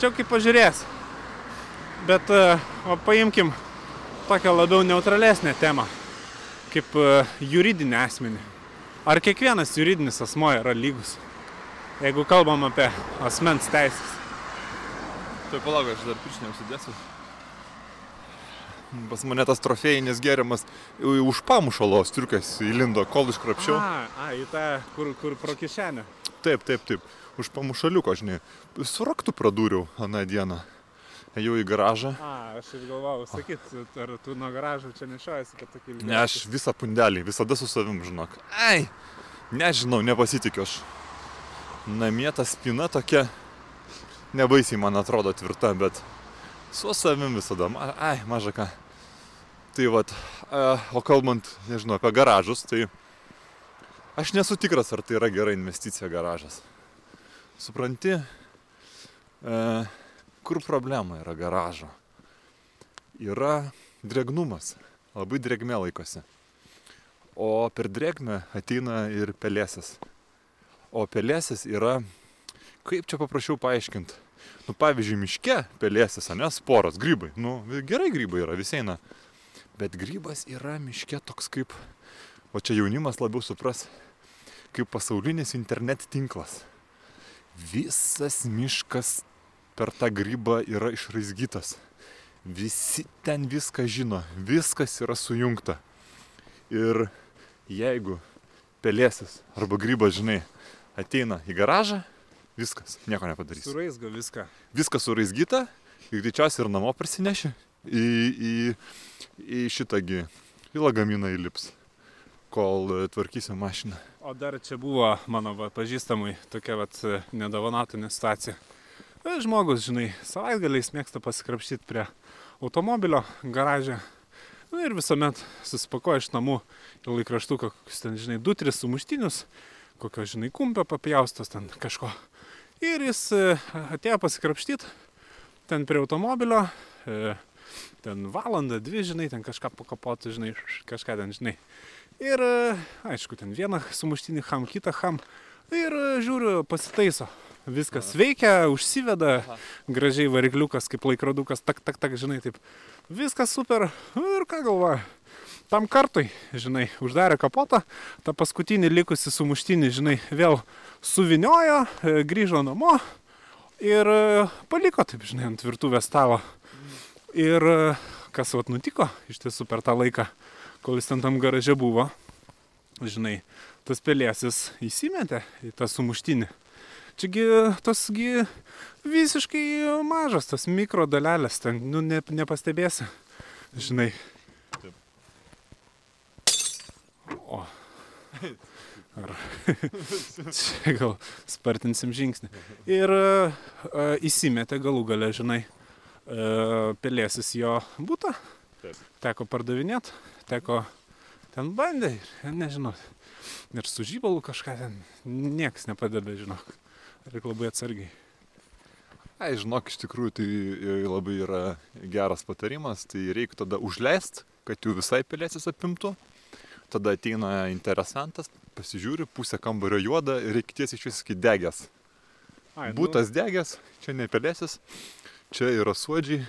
čia kaip pažiūrės. Bet e, o paimkim tokią labiau neutralesnę temą, kaip e, juridinį asmenį. Ar kiekvienas juridinis asmo yra lygus? Jeigu kalbam apie asmens teisės. Tai palauk, aš dar piršinę užsidėsiu. Pas mane tas trofėjinis gėrimas už pamušalo striukas įlindo, kol iškrapščiau. A, a, į tą, kur, kur pro kišenę. Taip, taip, taip. Už pamušaliuko, žinai. Su raktu pradūriau aną dieną. Ėjau į garažą. A, aš ir galvojau, sakyt, ar tu nuo garažo čia nešiojasi, kad tokį Ne, aš visą pundelį, visada su savim, žinok. Ai, nežinau, nepasitikiu aš. Namie ta spina tokia, nebaisiai man atrodo tvirta, bet su savim visada, ai, maža ką. Tai vat, o kalbant, nežinau, apie garažus, tai aš nesu tikras, ar tai yra gera investicija garažas. Supranti, kur problema yra garažo? Yra drėgnumas, labai drėgmė laikosi. O per drėgmę ateina ir pelėsis. O pelėsis yra, kaip čia paprašiau paaiškinti. Nu, pavyzdžiui, miške pelėsis, ne, sporos, grybai. Nu, gerai grybai yra, visi eina. Bet grybas yra miške toks kaip, o čia jaunimas labiau supras, kaip pasaulinis internet tinklas. Visas miškas per tą grybą yra išraizgytas. Visi ten viską žino, viskas yra sujungta. Ir jeigu pelėsis arba grybas, žinai, ateina į garažą, viskas, nieko nepadarys. Suraizgo viską. Viskas suraizgyta ir greičiausiai ir namo prasineši į, į, į šitągi, į lagaminą įlips, kol e, tvarkysi mašiną. O dar čia buvo mano va, pažįstamai tokia vat e, nedovanotinė situacija. E, Žmogus, žinai, savaitgaliais mėgsta pasikrapštyti prie automobilio garaže. Na ir visuomet susipakoja iš namų į laikraštuką, kokius ten, žinai, du, tris sumuštinius, kokio, žinai, kumpio papjaustos ten kažko. Ir jis atėjo pasikrapštyti ten prie automobilio, e, ten valandą, dvi, žinai, ten kažką pakapoti, žinai, kažką ten, žinai. Ir e, aišku, ten vieną sumuštinį ham, kitą ham. Ir e, žiūriu, pasitaiso. Viskas veikia, užsiveda, gražiai varikliukas kaip laikrodukas, tak, tak, tak, žinai, taip. Viskas super. Ir ką galvoju. Tam kartui, žinai, uždarė kapotą, tą paskutinį likusi sumuštinį, žinai, vėl suviniojo, e, grįžo namo ir paliko, taip, žinai, ant virtuvės stalo. Ir e, kas vat nutiko iš tiesų per tą laiką, kol jis ten tam garaže buvo, žinai, tas pelėsis įsimetė į tą sumuštinį. Čiagi tasgi visiškai mažas, tas mikro dalelės, ten, nu, ne, nepastebėsi, žinai. O. Ar čia gal spartinsim žingsnį. Ir uh, įsimetė galų gale, žinai, pelėsis jo būtą. Taip. Teko pardavinėti, teko ten bandė, ir nežinau. Ir su žybalu kažką ten nieks nepadeda, žinok. Reikia labai atsargiai. Ai, žinok, iš tikrųjų tai labai yra geras patarimas, tai reikia tada užleisti, kad jų visai pelėsis apimtų. Tada ateina interesantas, pasižiūri, pusę kambario juoda ir reikia tiesiai iš visiškai degęs. Būtas degęs, čia ne pelėsis, čia yra suodžiai,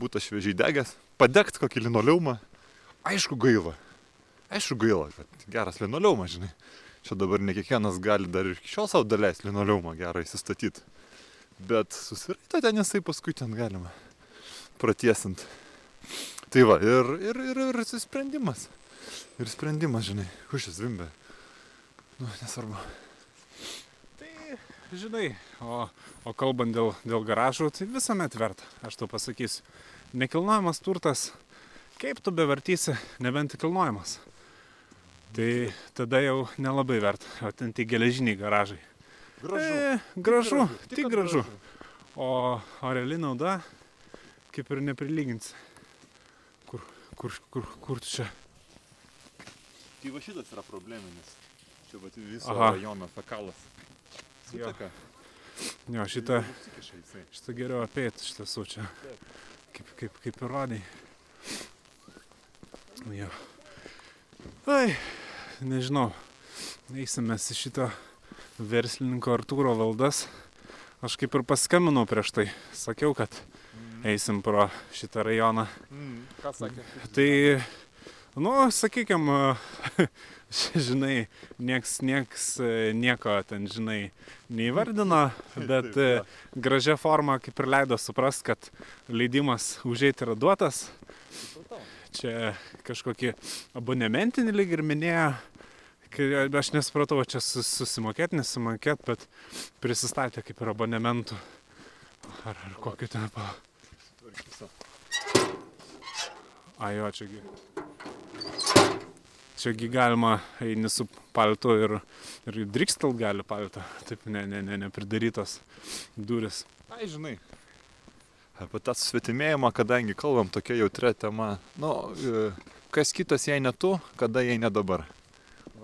būtas šviežiai degęs, padegt kokį linoleumą. Aišku gaila, aišku gaila, kad geras linoleumas, žinai. Čia dabar ne kiekvienas gali dar ir iki šiol savo daleis linoleumą gerą įsistatyti. Bet susiraito ten jisai paskui ten galima pratiesinti. Tai va, ir, ir, ir, ir sprendimas. Ir sprendimas, žinai, hušis vimbė. Nu, nesvarbu. Žinai, o, o kalbant dėl, dėl garažų, tai visuomet verta, aš tau pasakysiu. Nekilnojamas turtas, kaip tu bevartysi, nebent tik kilnojamas. Tai tada jau nelabai verta, o ten tik geležiniai garažai. Gražu. E, gražu, tik kad gražu. O, o reali nauda kaip ir neprilyginsi. Kur, kur, kur, kur čia? Tai va šitas yra probleminis. Čia va viso Aha. rajono fekalas. Jo. Suteka. Jo, šitą, šitą geriau apėti iš tiesų čia. Kaip, kaip, kaip įrodai. Jo. Ai, nežinau. Eisime į šito verslininko Artūro valdas. Aš kaip ir paskambinau prieš tai. Sakiau, kad eisim pro šitą rajoną. Mm, ką sakė? Tai, nu, sakykime, žinai, nieks, nieks nieko ten, žinai, neįvardino, bet e, gražia forma kaip ir leido suprast, kad leidimas užėjti yra duotas. Čia kažkokį abonementinį lyg ir minėjo. kai Aš nesupratau, čia sus- susimokėti, nesimokėti, bet prisistatė kaip ir abonementų. Ar, ar kokį ten pa. Tvarkysiu. A jo, čiagi. Čiagi galima eini su paltu ir, ir drikstelt gali paltą. Taip, ne, ne, ne, nepridarytos duris. Ai, žinai. Apie tą susvetimėjimą, kadangi kalbam tokia jautria tema, nu, e, kas kitas jei ne tu, kada jei ne dabar.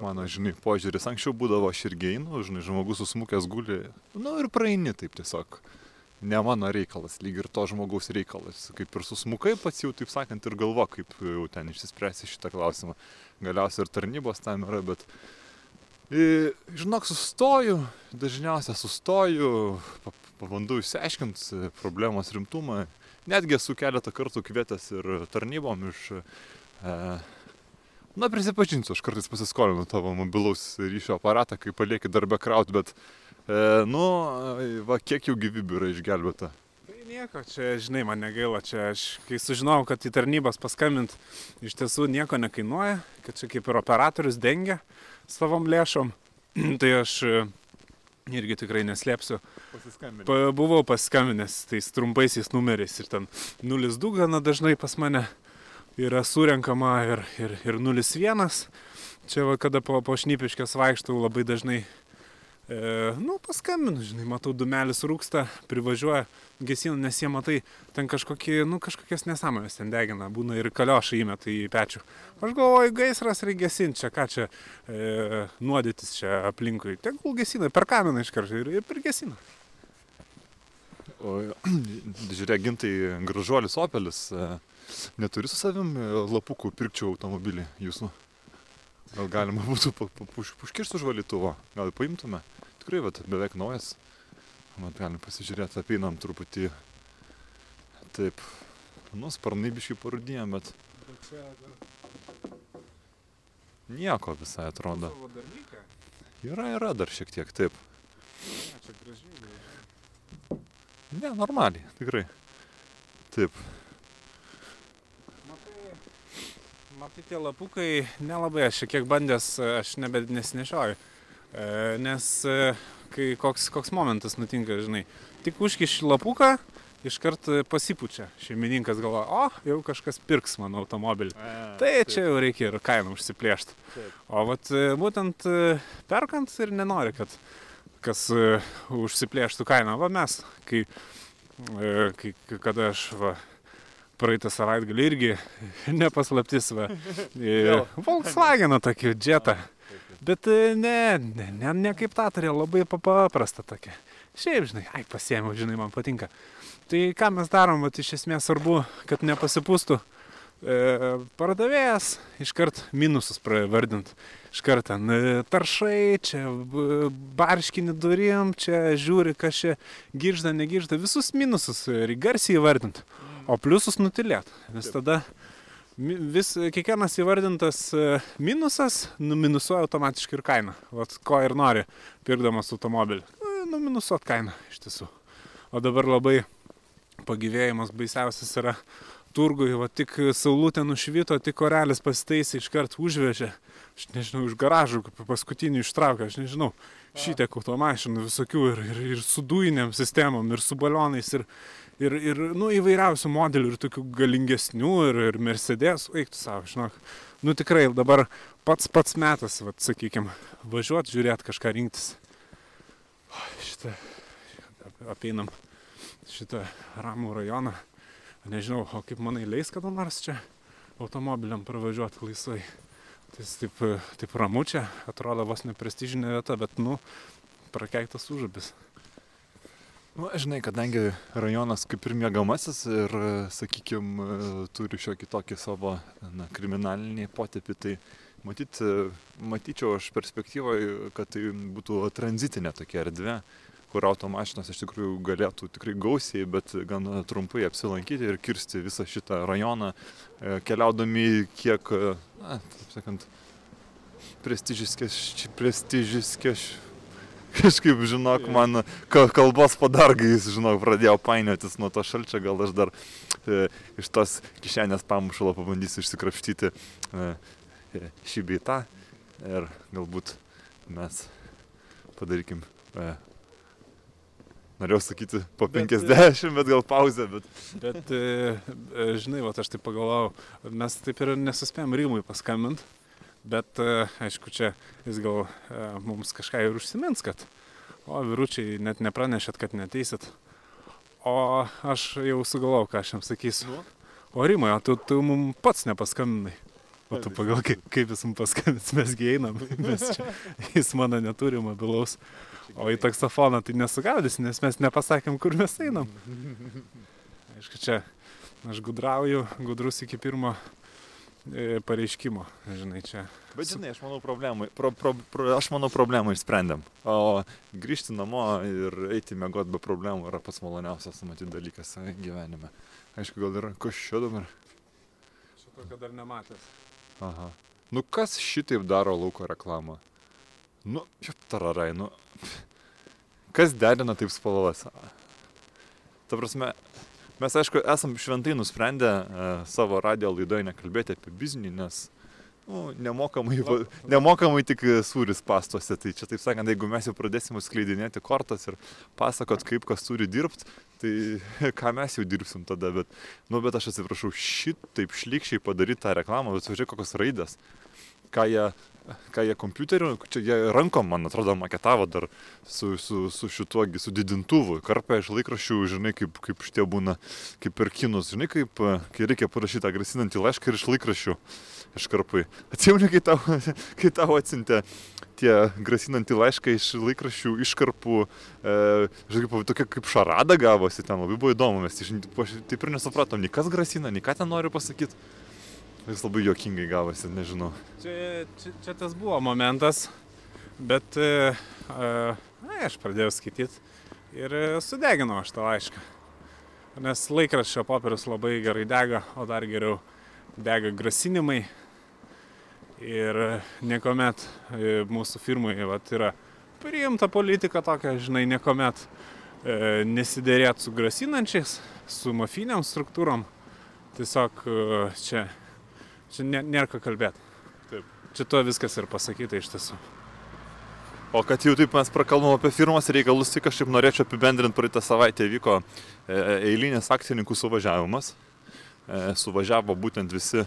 Mano, žinai, požiūris anksčiau būdavo aš irgi einu, žinai, žmogus susmukęs guli, nu ir praeini taip tiesiog. Ne mano reikalas, lyg ir to žmogaus reikalas. Kaip ir susmukai pats jau, taip sakant, ir galvo, kaip jau ten išsispręsi šitą klausimą. Galiausiai ir tarnybos tam yra, bet... E, Žinok, sustoju, dažniausiai sustoju, pa- pabandau išsiaiškinti problemos rimtumą. Netgi esu keletą kartų kvietęs ir tarnybom iš... E, na, prisipažinsiu, aš kartais pasiskolinu tavo mobilaus ryšio aparatą, kai palieki darbę kraut, bet, nu, e, va, kiek jau gyvybių yra išgelbėta. Tai nieko, čia, žinai, man negaila, čia aš, kai sužinojau, kad į tarnybas paskambint iš tiesų nieko nekainuoja, kad čia kaip ir operatorius dengia savom lėšom, tai aš e, irgi tikrai neslėpsiu. Pa, buvau paskambinęs tais trumpaisiais numeriais ir ten 02 gana dažnai pas mane yra surenkama ir, ir, ir 01. Čia va, kada po, po šnipiškės vaikštau labai dažnai, e, nu, paskambinu, žinai, matau, dumelis rūksta, privažiuoja gesina, nes jie matai, ten kažkokie, nu, kažkokias nesąmonės ten degina, būna ir kaliošai įmeta į pečių. Aš galvoju, gaisras reikia gesinti, čia ką čia e, nuodytis čia aplinkui. Tegul gesina, per kaminą iš karto ir, ir prigesina. O žiūrėk, gintai gražuolis Opelis. e, Neturi su savim e, lapukų pirkčiau automobilį jūsų. Gal galima būtų pa- pa- puš- užkirsti už valytuvo. Gal paimtume. Tikrai, vat, beveik naujas. Mat, galim pasižiūrėti, apeinam truputį. Taip. Nu, sparnai biškai parudėjom, bet nieko visai atrodo. Yra, yra dar šiek tiek, taip. Ne, normaliai, tikrai. Taip. Matai, matai, tie lapukai nelabai aš šiek tiek bandęs, aš nebe nesinešioju. E, nes e, kai koks, koks momentas nutinka, žinai, tik užkiši lapuką, iškart pasipučia. Šeimininkas galvoja, o, jau kažkas pirks mano automobilį. Tai čia jau reikia ir kainą užsiplėšti. Taip. O vat e, būtent e, perkant ir nenori, kad kas e, užsiplėštų kainą. Va mes, kai, e, kai kada aš va, praeitą savaitgalį irgi nepaslaptis, va, e. Volkswageną tokį džetą. Bet e, ne, ne, ne, ne kaip tą turėjo, labai pa- paprasta tokia. Šiaip, žinai, ai, pasiėmiau, žinai, man patinka. Tai ką mes darom, vat, iš esmės svarbu, kad nepasipūstų. E, pardavėjas iškart minusus pravardint. Iškart ten e, taršai, čia b- barškini durim, čia žiūri, kas čia giržda, negiržda, visus minusus e, garsiai įvardint, o pliusus nutilėt. Nes Taip. tada mi- vis, kiekvienas įvardintas e, minusas numinusuoja automatiškai ir kainą. Vat ko ir nori, pirkdamas automobilį. E, Numinusuot kainą iš tiesų. O dabar labai pagyvėjimas baisiausias yra turgui, va tik saulutė nušvito, tik korelis pasitaisė, iškart užvežė, aš nežinau, iš garažų, paskutinį ištraukė, aš nežinau, šitiek automašinų visokių ir, ir, ir su dujiniam sistemom, ir su balionais, ir, ir, ir nu, įvairiausių modelių, ir tokių galingesnių, ir, ir Mercedes, eiktų savo, žinok. Nu tikrai dabar pats pats metas, vat, sakykime, važiuoti, žiūrėti, kažką rinktis. O, šitą apeinam šitą ramų rajoną. Nežinau, o kaip manai leis kada nors čia automobiliam pravažiuoti laisvai. Tai taip, taip ramu čia, atrodo vos neprestižinė vieta, bet, nu, prakeiktas užabis. Nu, žinai, kadangi rajonas kaip ir mėgamasis ir, sakykime, turi šiokį tokį savo na, kriminalinį potėpį, tai matyt, matyčiau aš perspektyvoje, kad tai būtų tranzitinė tokia erdvė, kur automašinos iš tikrųjų galėtų tikrai gausiai, bet gan trumpai apsilankyti ir kirsti visą šitą rajoną, e, keliaudami kiek, e, na, taip sakant, prestižiskės, prestižiskės, kažkaip, žinok, man kalbos padargais, žinok, pradėjau painiotis nuo to šalčio, gal aš dar e, iš tos kišenės pamušalo pabandysiu išsikrapštyti e, e, šį beitą ir galbūt mes padarykim e, norėjau sakyti po 50, bet, bet gal pauzę, bet... Bet, e, e, žinai, va, aš taip pagalvojau, mes taip ir nesuspėjom Rymui paskambinti, bet, e, aišku, čia jis gal mums kažką ir užsimins, kad, o, vyručiai, net nepranešėt, kad neteisit. O aš jau sugalvojau, ką aš jam sakysiu. Nu? O Rimai, o tu, tu mums pats nepaskambinai. O tu pagal, kaip, kaip jis mums paskambins, mesgi einam, mes čia, jis mano neturi mobilaus. O į taksofoną tai nesugaudys, nes mes nepasakėm, kur mes einam. Aišku, čia aš gudrauju, gudrus iki pirmo e, pareiškimo, žinai, čia. Bet žinai, aš manau problemą, pro, pro, pro, aš manau problemą išsprendėm. O grįžti namo ir eiti mėgoti be problemų yra pats maloniausias, matyti, dalykas gyvenime. Aišku, gal kas čia dabar? Šito, kad dar nematęs. Aha. Nu kas šitaip daro lauko reklamą? Nu, čia tararai, nu. Kas derina taip spalvas? Ta prasme, mes aišku esam šventai nusprendę e, savo radio laidoje nekalbėti apie biznį, nes nu, nemokamai, nemokamai tik sūris pastuose. Tai čia taip sakant, jeigu mes jau pradėsim skleidinėti kortas ir pasakot, kaip kas turi dirbti, tai ką mes jau dirbsim tada. Bet, nu, bet aš atsiprašau, šitaip šlikščiai padaryti tą reklamą, bet žiūrėk, kokios raidės ką jie ką jie kompiuteriu, čia jie rankom, man atrodo, maketavo dar su, su, su šituo, su didintuvu, karpė iš laikraščių, žinai, kaip, kaip šitie būna, kaip per kinus, žinai, kaip, kai reikia parašyti tą grasinantį laišką ir iš laikraščių iškarpai. Atsimeni, kai tau, kai tau atsintė tie grasinantį laišką iš laikraščių iškarpų, e, žinai, tokia kaip šarada gavosi, ten labai buvo įdomu, mes taip ir nesupratom, nei kas grasina, nei ką ten noriu pasakyti. Jis labai juokingai gavosi, nežinau. Čia, čia, čia tas buvo momentas, bet e, e, aš pradėjau skaityti ir sudeginau aš tą laišką. Nes laikraščio popierius labai gerai dega, o dar geriau dega grasinimai. Ir niekuomet e, mūsų firmoje vat, yra priimta politika tokia, žinai, niekuomet e, nesidėrėt su grasinančiais, su mafiniam struktūrom. Tiesiog e, čia Čia nėra ką kalbėti. Taip. Čia to viskas ir pasakyta iš tiesų. O kad jau taip mes prakalbam apie firmos reikalus, tai kažkaip norėčiau apibendrinti, praeitą savaitę vyko e, eilinis akcininkų suvažiavimas. E, suvažiavo būtent visi.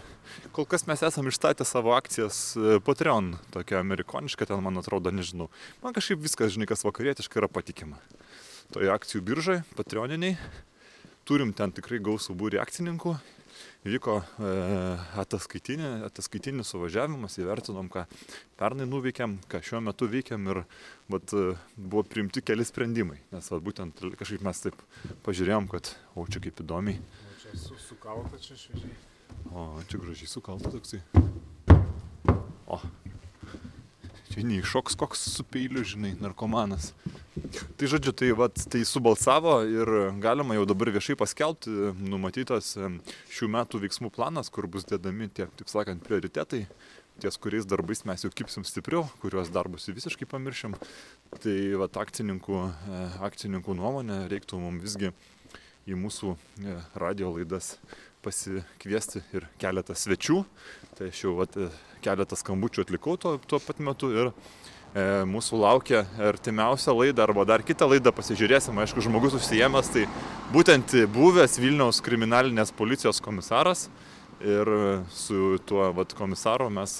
Kol kas mes esame išstatę savo akcijas e, Patreon, tokia amerikoniška, ten man atrodo, nežinau. Man kažkaip viskas, žinai, kas vakarietiškai yra patikima. Toje akcijų biržai, Patreoniniai. Turim ten tikrai gausų būrį akcininkų vyko e, ataskaitinė, ataskaitinis suvažiavimas, įvertinom, ką pernai nuveikėm, ką šiuo metu veikiam ir vat, e, buvo priimti keli sprendimai. Nes vat, būtent kažkaip mes taip pažiūrėjom, kad, o čia kaip įdomiai. O čia su, sukalta čia šviežiai. O, čia gražiai sukalta toksai. O, čia neiššoks koks su peiliu, žinai, narkomanas. Tai žodžiu, tai, vat, tai subalsavo ir galima jau dabar viešai paskelbti numatytas šių metų veiksmų planas, kur bus dėdami tie, taip sakant, prioritetai, ties kuriais darbais mes jau kipsim stipriau, kuriuos darbus visiškai pamiršim. Tai vat, akcininkų, e, akcininkų nuomonė reiktų mums visgi į mūsų e, radio laidas pasikviesti ir keletą svečių. Tai aš jau vat, keletą skambučių atlikau tuo, tuo pat metu ir e, mūsų laukia artimiausia laida arba dar kitą laidą pasižiūrėsim. Aišku, žmogus užsijęs, tai būtent buvęs Vilniaus kriminalinės policijos komisaras. Ir su tuo vat, komisaru mes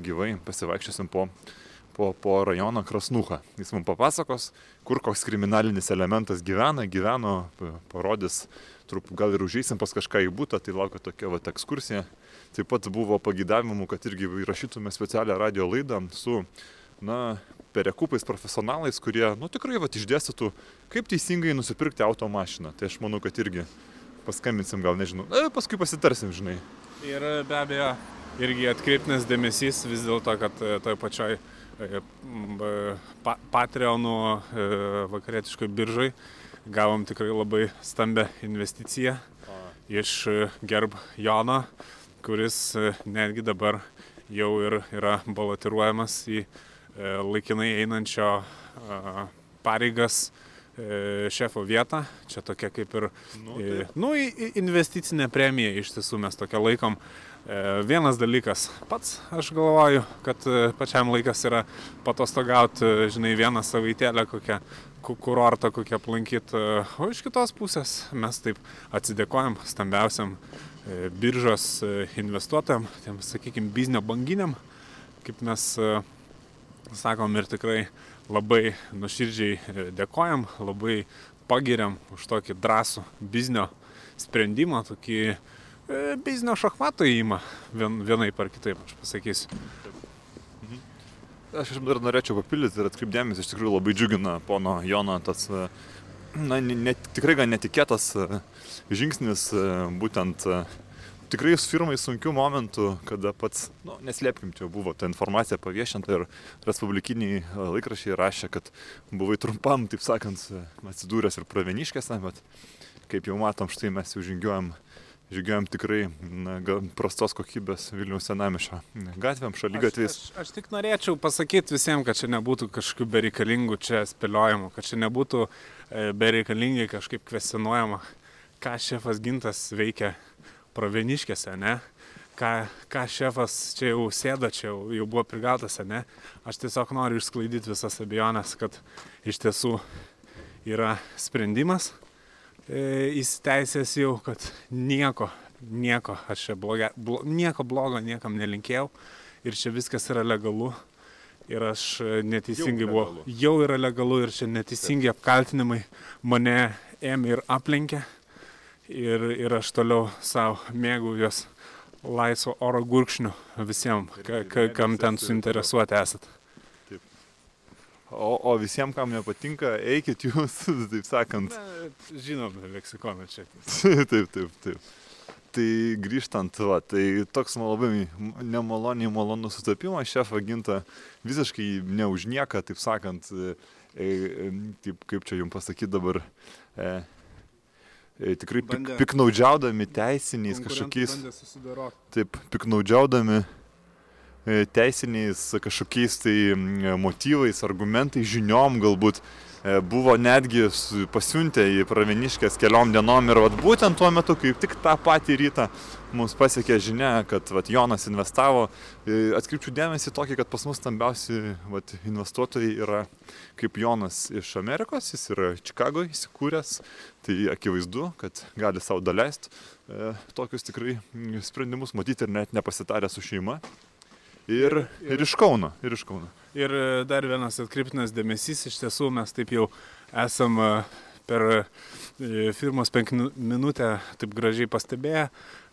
gyvai pasivaikščiosim po, po, po rajoną Krasnuchą. Jis mums papasakos, kur koks kriminalinis elementas gyvena, gyveno, parodys trup, gal ir užeisim pas kažką į būtą, tai laukia tokia vat, ekskursija. Taip pat buvo pagydavimų, kad irgi įrašytume specialią radio laidą su, na, perekupais profesionalais, kurie, nu, tikrai vat, išdėstytų, kaip teisingai nusipirkti automašiną. Tai aš manau, kad irgi paskambinsim, gal nežinau, e, paskui pasitarsim, žinai. Ir be abejo, irgi atkreiptinas dėmesys vis dėlto, kad e, toj pačioj e, pa, Patreonų vakarietiškoj biržai gavom tikrai labai stambę investiciją iš Gerb Jono, kuris netgi dabar jau ir yra balotiruojamas į laikinai einančio pareigas šefo vietą. Čia tokia kaip ir nu, tai. nu, investicinė premija iš tiesų mes tokia laikom. Vienas dalykas, pats aš galvoju, kad pačiam laikas yra patostogauti, žinai, vieną savaitėlę kokią kurortą kokį aplankyti. O iš kitos pusės mes taip atsidėkojam stambiausiam e, biržos e, investuotojam, tiem, sakykime, biznio banginiam, kaip mes e, sakom ir tikrai labai nuoširdžiai dėkojam, labai pagiriam už tokį drąsų biznio sprendimą, tokį biznio šachmato įimą vien, vienaip ar kitaip, aš pasakysiu. Aš dar norėčiau papildyti ir atkreipdėmės, iš tikrųjų labai džiugina pono Jono tas, na, ne, tikrai gan netikėtas e, žingsnis, e, būtent e, tikrai firmai sunkių momentų, kada pats, nu, neslėpkim, čia buvo ta informacija paviešinta ir respublikiniai laikrašiai rašė, kad buvai trumpam, taip sakant, atsidūręs ir praveniškėse, bet kaip jau matom, štai mes jau žingiuojam žygiuojam tikrai na, prastos kokybės Vilniaus senamišio gatvėm, šalygatviais. Aš, aš, tik norėčiau pasakyti visiems, kad čia nebūtų kažkokių bereikalingų čia spėliojimų, kad čia nebūtų e, bereikalingai kažkaip kvestionuojama, ką šefas Gintas veikia praveniškėse, ne? Ką, ką šefas čia jau sėda, čia jau, jau buvo prigautas, ne? Aš tiesiog noriu išsklaidyti visas abejonės, kad iš tiesų yra sprendimas įsiteisęs jau, kad nieko, nieko, aš čia blogia, blo, nieko blogo niekam nelinkėjau ir čia viskas yra legalu. Ir aš e, neteisingai buvau. Jau yra legalu ir čia neteisingi apkaltinimai mane ėmė ir aplenkė. Ir, ir aš toliau savo mėgau jos laisvo oro gurkšnių visiems, ka, ka, kam ten suinteresuoti esat. O, o visiems, kam nepatinka, eikit jūs, taip sakant. Na, žinom, leksikoną čia. taip, taip, taip. Tai grįžtant, va, tai toks man labai nemaloniai malonus sutapimas, šefą ginta visiškai neužnieka, taip sakant, e, e, taip, kaip čia jums pasakyti dabar, e, e, tikrai pik, piknaudžiaudami teisiniais kažkokiais. Taip, piknaudžiaudami teisiniais kažkokiais tai motyvais, argumentais, žiniom galbūt e, buvo netgi pasiuntę į praveniškės keliom dienom ir vat, būtent tuo metu, kaip tik tą patį rytą mums pasiekė žinia, kad vat, Jonas investavo. E, atkreipčiau dėmesį tokį, kad pas mus stambiausi vat, investuotojai yra kaip Jonas iš Amerikos, jis yra Čikagoje įsikūręs, tai akivaizdu, kad gali savo daleisti e, tokius tikrai sprendimus matyti ir net nepasitarę su šeima. Ir, ir, iš Kauno. Ir iš Kauno. Ir e, dar vienas atkreiptinas dėmesys, iš tiesų mes taip jau esam e, per e, firmos penk minutę taip gražiai pastebėję,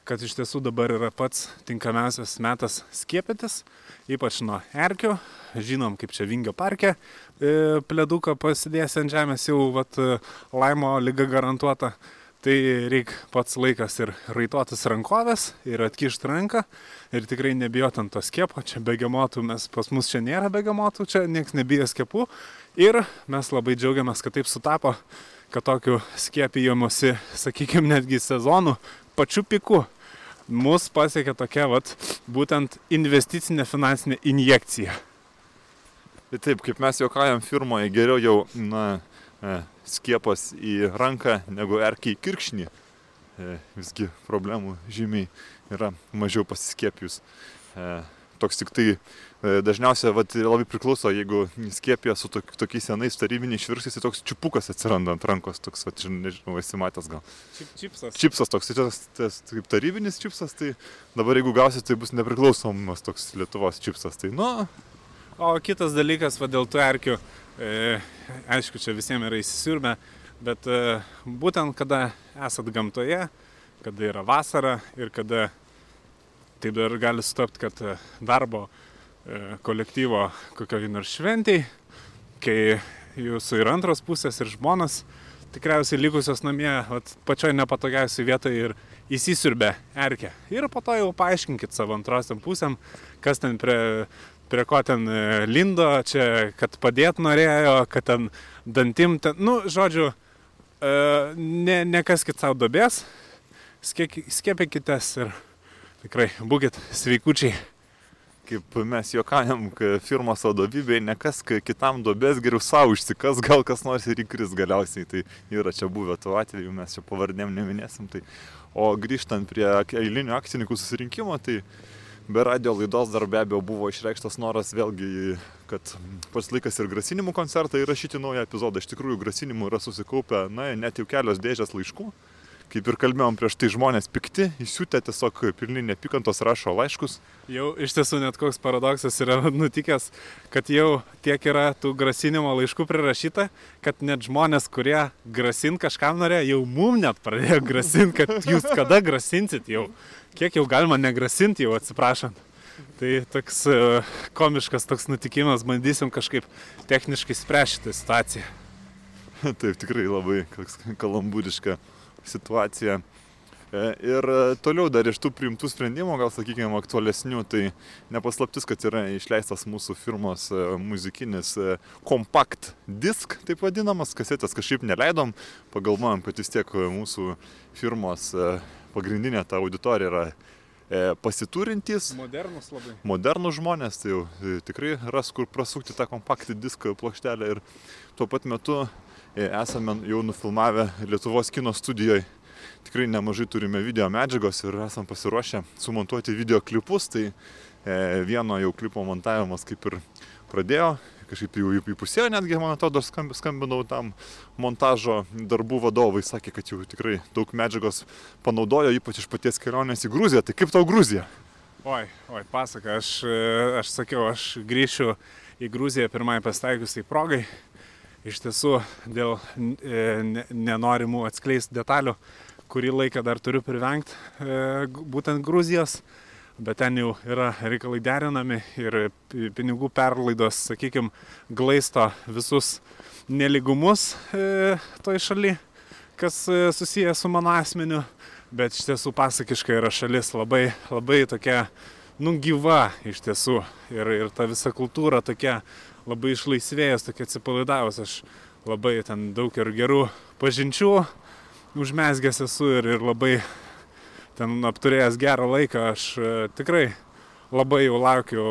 kad iš tiesų dabar yra pats tinkamiausias metas skiepytis, ypač nuo erkių. Žinom, kaip čia Vingio parke pleduką pasidės ant žemės, jau vat, laimo lyga garantuota. Tai reikia pats laikas ir raituotis rankovės, ir atkišti ranką, ir tikrai nebijot ant to skiepo. Čia begemotų, mes pas mus čia nėra begemotų, čia niekas nebijo skiepų. Ir mes labai džiaugiamės, kad taip sutapo, kad tokiu skiepijimusi, sakykime, netgi sezonų pačiu piku mus pasiekė tokia vat, būtent investicinė finansinė injekcija. Tai taip, kaip mes juokajam firmoje, geriau jau, na, e, skiepas į ranką negu erkiai kirkšnį. e, visgi problemų žymiai yra mažiau pasiskiepijus. E, toks tik tai e, dažniausiai vat, labai priklauso, jeigu skiepija su tok, tokiais senais tarybiniais švirkštais, tai toks čiupukas atsiranda ant rankos, toks, vat, žin- nežinau, esi matęs gal. Čip, čipsas. Čipsas toks, tai tas, tas kaip tarybinis čipsas, tai dabar jeigu gausi, tai bus nepriklausomas toks Lietuvos čipsas. Tai, nu, O kitas dalykas, va dėl tų erkių, aišku, čia visiems yra įsisiurbę, bet e, būtent kada esat gamtoje, kada yra vasara ir kada taip dar gali sutapti, kad e, darbo e, kolektyvo kokio nors šventiai, kai jūsų ir antros pusės, ir žmonas tikriausiai likusios namie, pačioj nepatogiausiai vietoje ir įsisiurbė erkę. Ir po to jau paaiškinkit savo antrosiam pusėm, kas ten prie, prie ko ten e, lindo, čia, kad padėt norėjo, kad ten dantim, ten, nu, žodžiu, e, ne, nekaskit savo dobės, skiepykitės ir tikrai būkit sveikučiai. kaip mes juokajam, kad firmos vadovybėje nekas kitam duobės geriau savo išsikas, gal kas nors ir įkris galiausiai. Tai yra čia buvę tų atvejų, mes čia pavardėm neminėsim. Tai. O grįžtant prie eilinių akcininkų susirinkimo, tai be radio laidos dar be abejo buvo išreikštas noras vėlgi, kad pats laikas ir grasinimų koncertą įrašyti naują epizodą. Iš tikrųjų, grasinimų yra susikaupę, na, net jau kelios dėžės laiškų. Kaip ir kalbėjom prieš tai, žmonės pikti, įsiutę tiesiog pilni nepykantos rašo laiškus. Jau iš tiesų net koks paradoksas yra nutikęs, kad jau tiek yra tų grasinimo laiškų prirašyta, kad net žmonės, kurie grasin kažkam norėjo, jau mum net pradėjo grasinti, kad jūs kada grasinsit jau. Kiek jau galima negrasinti jau atsiprašant. Tai toks e, komiškas toks nutikimas, bandysim kažkaip techniškai spręsti situaciją. Taip, tikrai labai kalambūriška situacija. E, Ir e, toliau dar iš tų priimtų sprendimų, gal sakykime, aktualesnių, tai nepaslaptis, kad yra išleistas mūsų firmos e, muzikinis kompakt disk, taip vadinamas, kasetės kažkaip neleidom, pagalvojom, kad vis tiek mūsų firmos pagrindinė ta auditorija yra pasiturintys, Modernus labai. modernų žmonės, tai jau tikrai ras kur prasukti tą kompaktį diską plokštelę ir tuo pat metu esame jau nufilmavę Lietuvos kino studijoje. Tikrai nemažai turime video medžiagos ir esam pasiruošę sumontuoti video klipus, tai e, vieno jau klipo montavimas kaip ir pradėjo, kažkaip jau įpusėjo netgi, man atrodo, skam- skambinau tam montažo darbų vadovai, sakė, kad jau tikrai daug medžiagos panaudojo, ypač iš paties kelionės į Gruziją. Tai kaip tau Gruzija? Oi, oi, pasaka, aš, e, aš sakiau, aš grįšiu į Gruziją pirmai pasitaikusiai progai. Iš tiesų, dėl e, ne- nenorimų atskleisti detalių, kurį laiką dar turiu privengti e, būtent Gruzijos, bet ten jau yra reikalai derinami ir pi- pinigų perlaidos, sakykime, glaisto visus neligumus e, toj šaly, kas e, susijęs su mano asmeniu. Bet iš tiesų pasakiškai yra šalis labai, labai tokia, nu, gyva iš tiesų. Ir, ir ta visa kultūra tokia labai išlaisvėjus, tokia atsipalaidavus. Aš labai ten daug ir gerų pažinčių užmesgęs esu ir, ir labai ten apturėjęs gerą laiką. Aš e, tikrai labai jau laukiu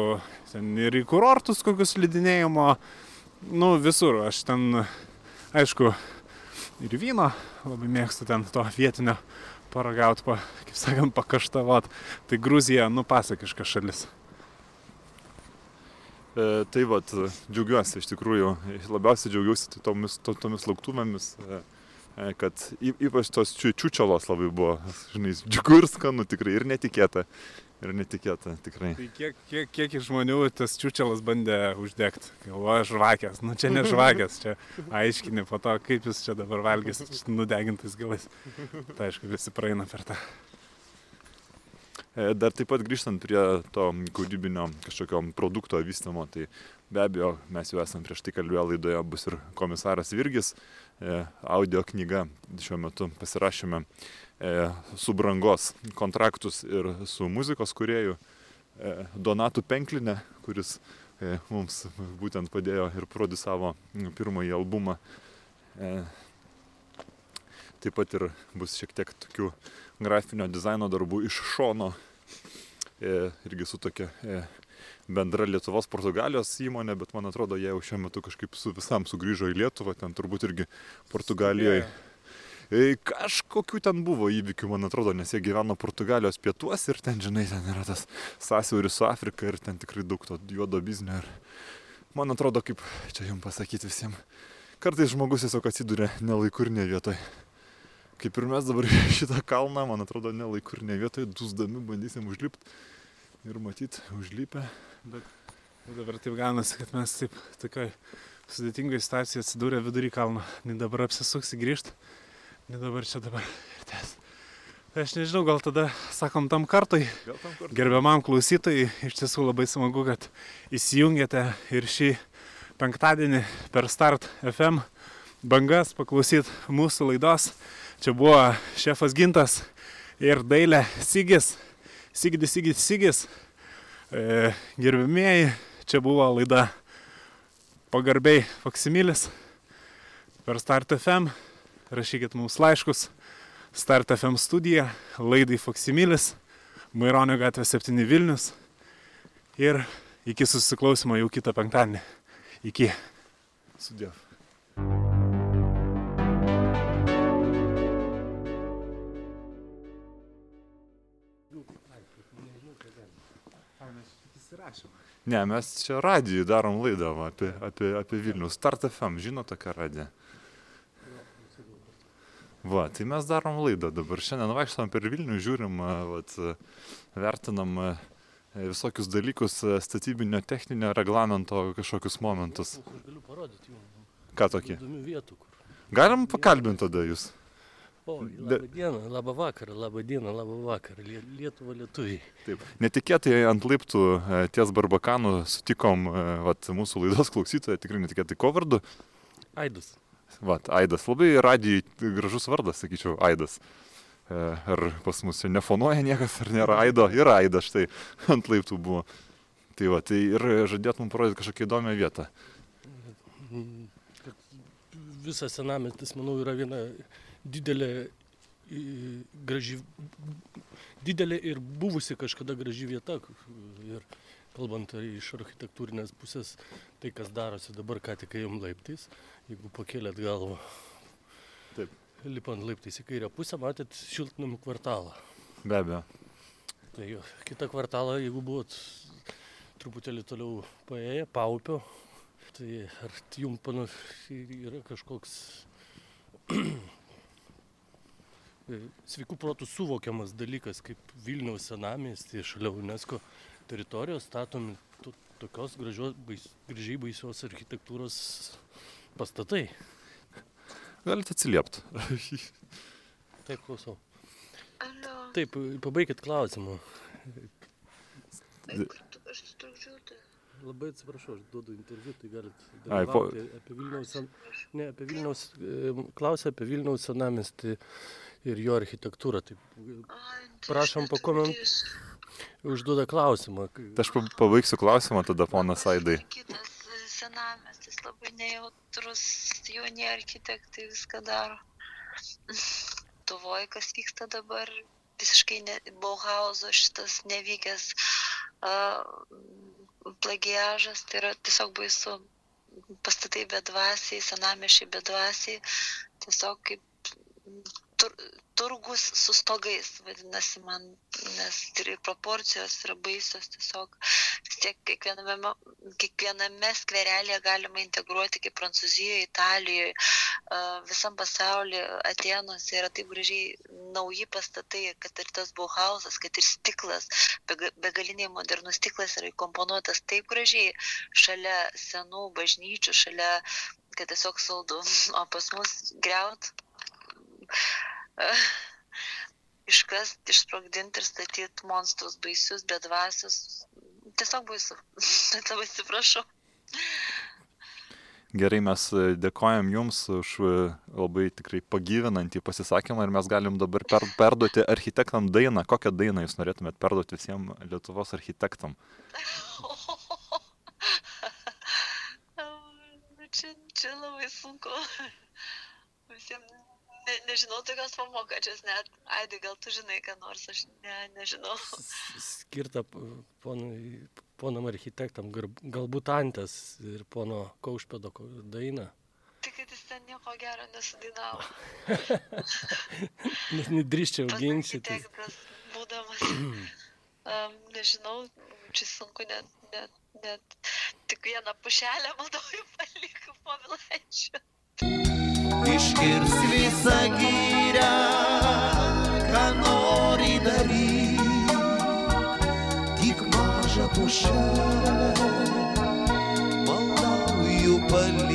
ten ir į kurortus kokius slidinėjimo, nu visur. Aš ten, aišku, ir vyno labai mėgstu ten to vietinio paragauti, pa, kaip sakant, pakaštavot. Tai Gruzija, nu, pasakiška šalis. E, tai vat, džiaugiuosi iš tikrųjų, labiausiai džiaugiuosi tomis, to, tomis lauktuvėmis, e, e, kad y, ypač tos čiu, čiučialos labai buvo, žinai, džiugu ir skanu tikrai ir netikėta. Ir netikėta tikrai. Tai kiek, kiek, kiek žmonių tas čiūčelas bandė uždegti? Galvoja, žvakės. Nu, čia ne žvakės, čia aiškini po to, kaip jūs čia dabar valgysit nudegintais galais. Tai aišku, visi praeina per tą. E, Dar taip pat grįžtant prie to kūrybinio kažkokio produkto vystymo, tai be abejo mes jau esam prieš tai kalbėję laidoje, bus ir komisaras Virgis, e, audio knyga šiuo metu pasirašėme e, su brangos kontraktus ir su muzikos kuriejų e, Donatu Penklinė, kuris e, mums būtent padėjo ir produsavo pirmąjį albumą. E, Taip pat ir bus šiek tiek tokių grafinio dizaino darbų iš šono. E, irgi su tokia e, bendra Lietuvos Portugalijos įmonė, bet man atrodo, jie jau šiuo metu kažkaip su visam sugrįžo į Lietuvą, ten turbūt irgi Portugalijoje kažkokių ten buvo įvykių, man atrodo, nes jie gyveno Portugalijos pietuose ir ten, žinai, ten yra tas sąsiauris su Afrika ir ten tikrai daug to juodo biznio. Ir man atrodo, kaip čia jums pasakyti visiems, kartais žmogus tiesiog atsiduria nelaikur ne vietoje. Kaip ir mes dabar šitą kalną, man atrodo, nelaikur ne vietoje, dusdami bandysim užlipti ir matyt, užlipę. Bet dabar taip gaunasi, kad mes taip tokioj sudėtingoje situacijoje atsidūrė vidury kalno. Nei dabar apsisuksi grįžti, nei dabar čia dabar ir tęs. Tai aš nežinau, gal tada sakom tam kartui, Gal tam kartu? gerbiamam klausytojai, iš tiesų labai smagu, kad įsijungėte ir šį penktadienį per Start FM bangas paklausyt mūsų laidos. Čia buvo šefas Gintas ir Dailė Sigis. Sigidis, Sigidis, Sigis. E, gerbimieji, čia buvo laida pagarbiai Faksimilis per Start FM. Rašykit mums laiškus. Start FM studija, laidai Faksimilis, Maironio gatvė 7 Vilnius. Ir iki susiklausimo jau kitą penktadienį. Iki. Sudėv. Ne, mes čia radijui darom laidą apie, apie, apie Vilnių. Start FM, žino tokią radiją? Va, tai mes darom laidą dabar. Šiandien vaikštom per Vilnių, žiūrim, vat, vertinam visokius dalykus, statybinio techninio reglamento kažkokius momentus. Jums. Ką tokį? Galim pakalbinti tada jūs. O, labą dieną, labą vakarą, labą dieną, labą vakarą. Lie- Lietuva lietuviai. Taip. Netikėtai ant laiptų e, ties Barbakanų sutikom e, vat, mūsų laidos klausytoją, tikrai netikėtai ko vardu. Aidas. Vat, Aidas. Labai radijai gražus vardas, sakyčiau, Aidas. E, Ar pas mus čia nefonuoja niekas, ar nėra Aido? Yra Aidas, štai ant laiptų buvo. Tai va, tai ir žadėt mums parodyti kažkokią įdomią vietą. Mm, Visas senamestis, manau, yra viena didelė, graži, didelė ir buvusi kažkada graži vieta. Ir kalbant iš architektūrinės pusės, tai kas darosi dabar, ką tik ėjom laiptais, jeigu pakėlėt galvą. Taip. Lipant laiptais į kairę pusę, matėt šiltnamių kvartalą. Be abejo. Tai jo, kitą kvartalą, jeigu buvot truputėlį toliau paėję, paupio, tai ar jums panašiai yra kažkoks sveikų protų suvokiamas dalykas, kaip Vilniaus senamestį šalia UNESCO teritorijos statomi to, tokios gražios, bais, gražiai baisios architektūros pastatai. Galite atsiliepti. Taip, klausau. Taip, pabaikit klausimą. tai aš trukdžiau, tai Labai atsiprašau, aš duodu interviu, tai galit Ai, po- apie Vilniaus, ne, apie Vilniaus, e, klausia apie Vilniaus senamestį ir jo architektūrą. Tai ai, tai Prašom aš pakoment- netrukdysiu. užduoda klausimą. Tai aš pa- pabaigsiu klausimą tada, ponas Aidai. Kitas e, senamestis labai nejautrus, jauni architektai viską daro. Tuvoje, kas vyksta dabar, visiškai ne, Bauhauso šitas nevykęs uh, plagiažas, tai yra tiesiog baisu. Pastatai bedvasiai, senamiešiai bedvasiai, tiesiog kaip tur, turgus su stogais, vadinasi man, nes ir proporcijos yra baisios, tiesiog vis tiek kiekviename, kiekviename skverelėje galima integruoti, kaip Prancūzijoje, Italijoje, a, visam pasaulyje, Atenuose yra taip gražiai nauji pastatai, kad ir tas Bauhausas, kad ir stiklas, bega- begaliniai modernus stiklas yra įkomponuotas taip gražiai šalia senų bažnyčių, šalia, kad tiesiog saldu, o pas mus greut iškast, išsprogdinti ir statyti monstrus baisius, bedvasius. Tiesiog baisu. Labai atsiprašau. Gerai, mes e, dėkojam Jums už e, labai tikrai pagyvinantį pasisakymą ir mes galim dabar per, perduoti architektam dainą. Kokią dainą Jūs norėtumėt perduoti visiems Lietuvos architektam? Nu, čia, čia labai sunku. Visiems ne, nežinau tokios pamokačios net. Aidai, gal tu žinai, ką nors, aš ne, nežinau. Skirta ponui, ponam architektam, galbūt Antės ir pono Kaušpėdo ko- daina. Tik, kad jis ten nieko gero nesudainavo. Net nedrįščiau. Architektas, būdamas, um, nežinau, čia sunku net, net, net tik vieną pušelę, manau, jau paliko povilaičio. Iškirs visą gyrę, ką nori daryti, tik mažą pušelę, maldauju palikti.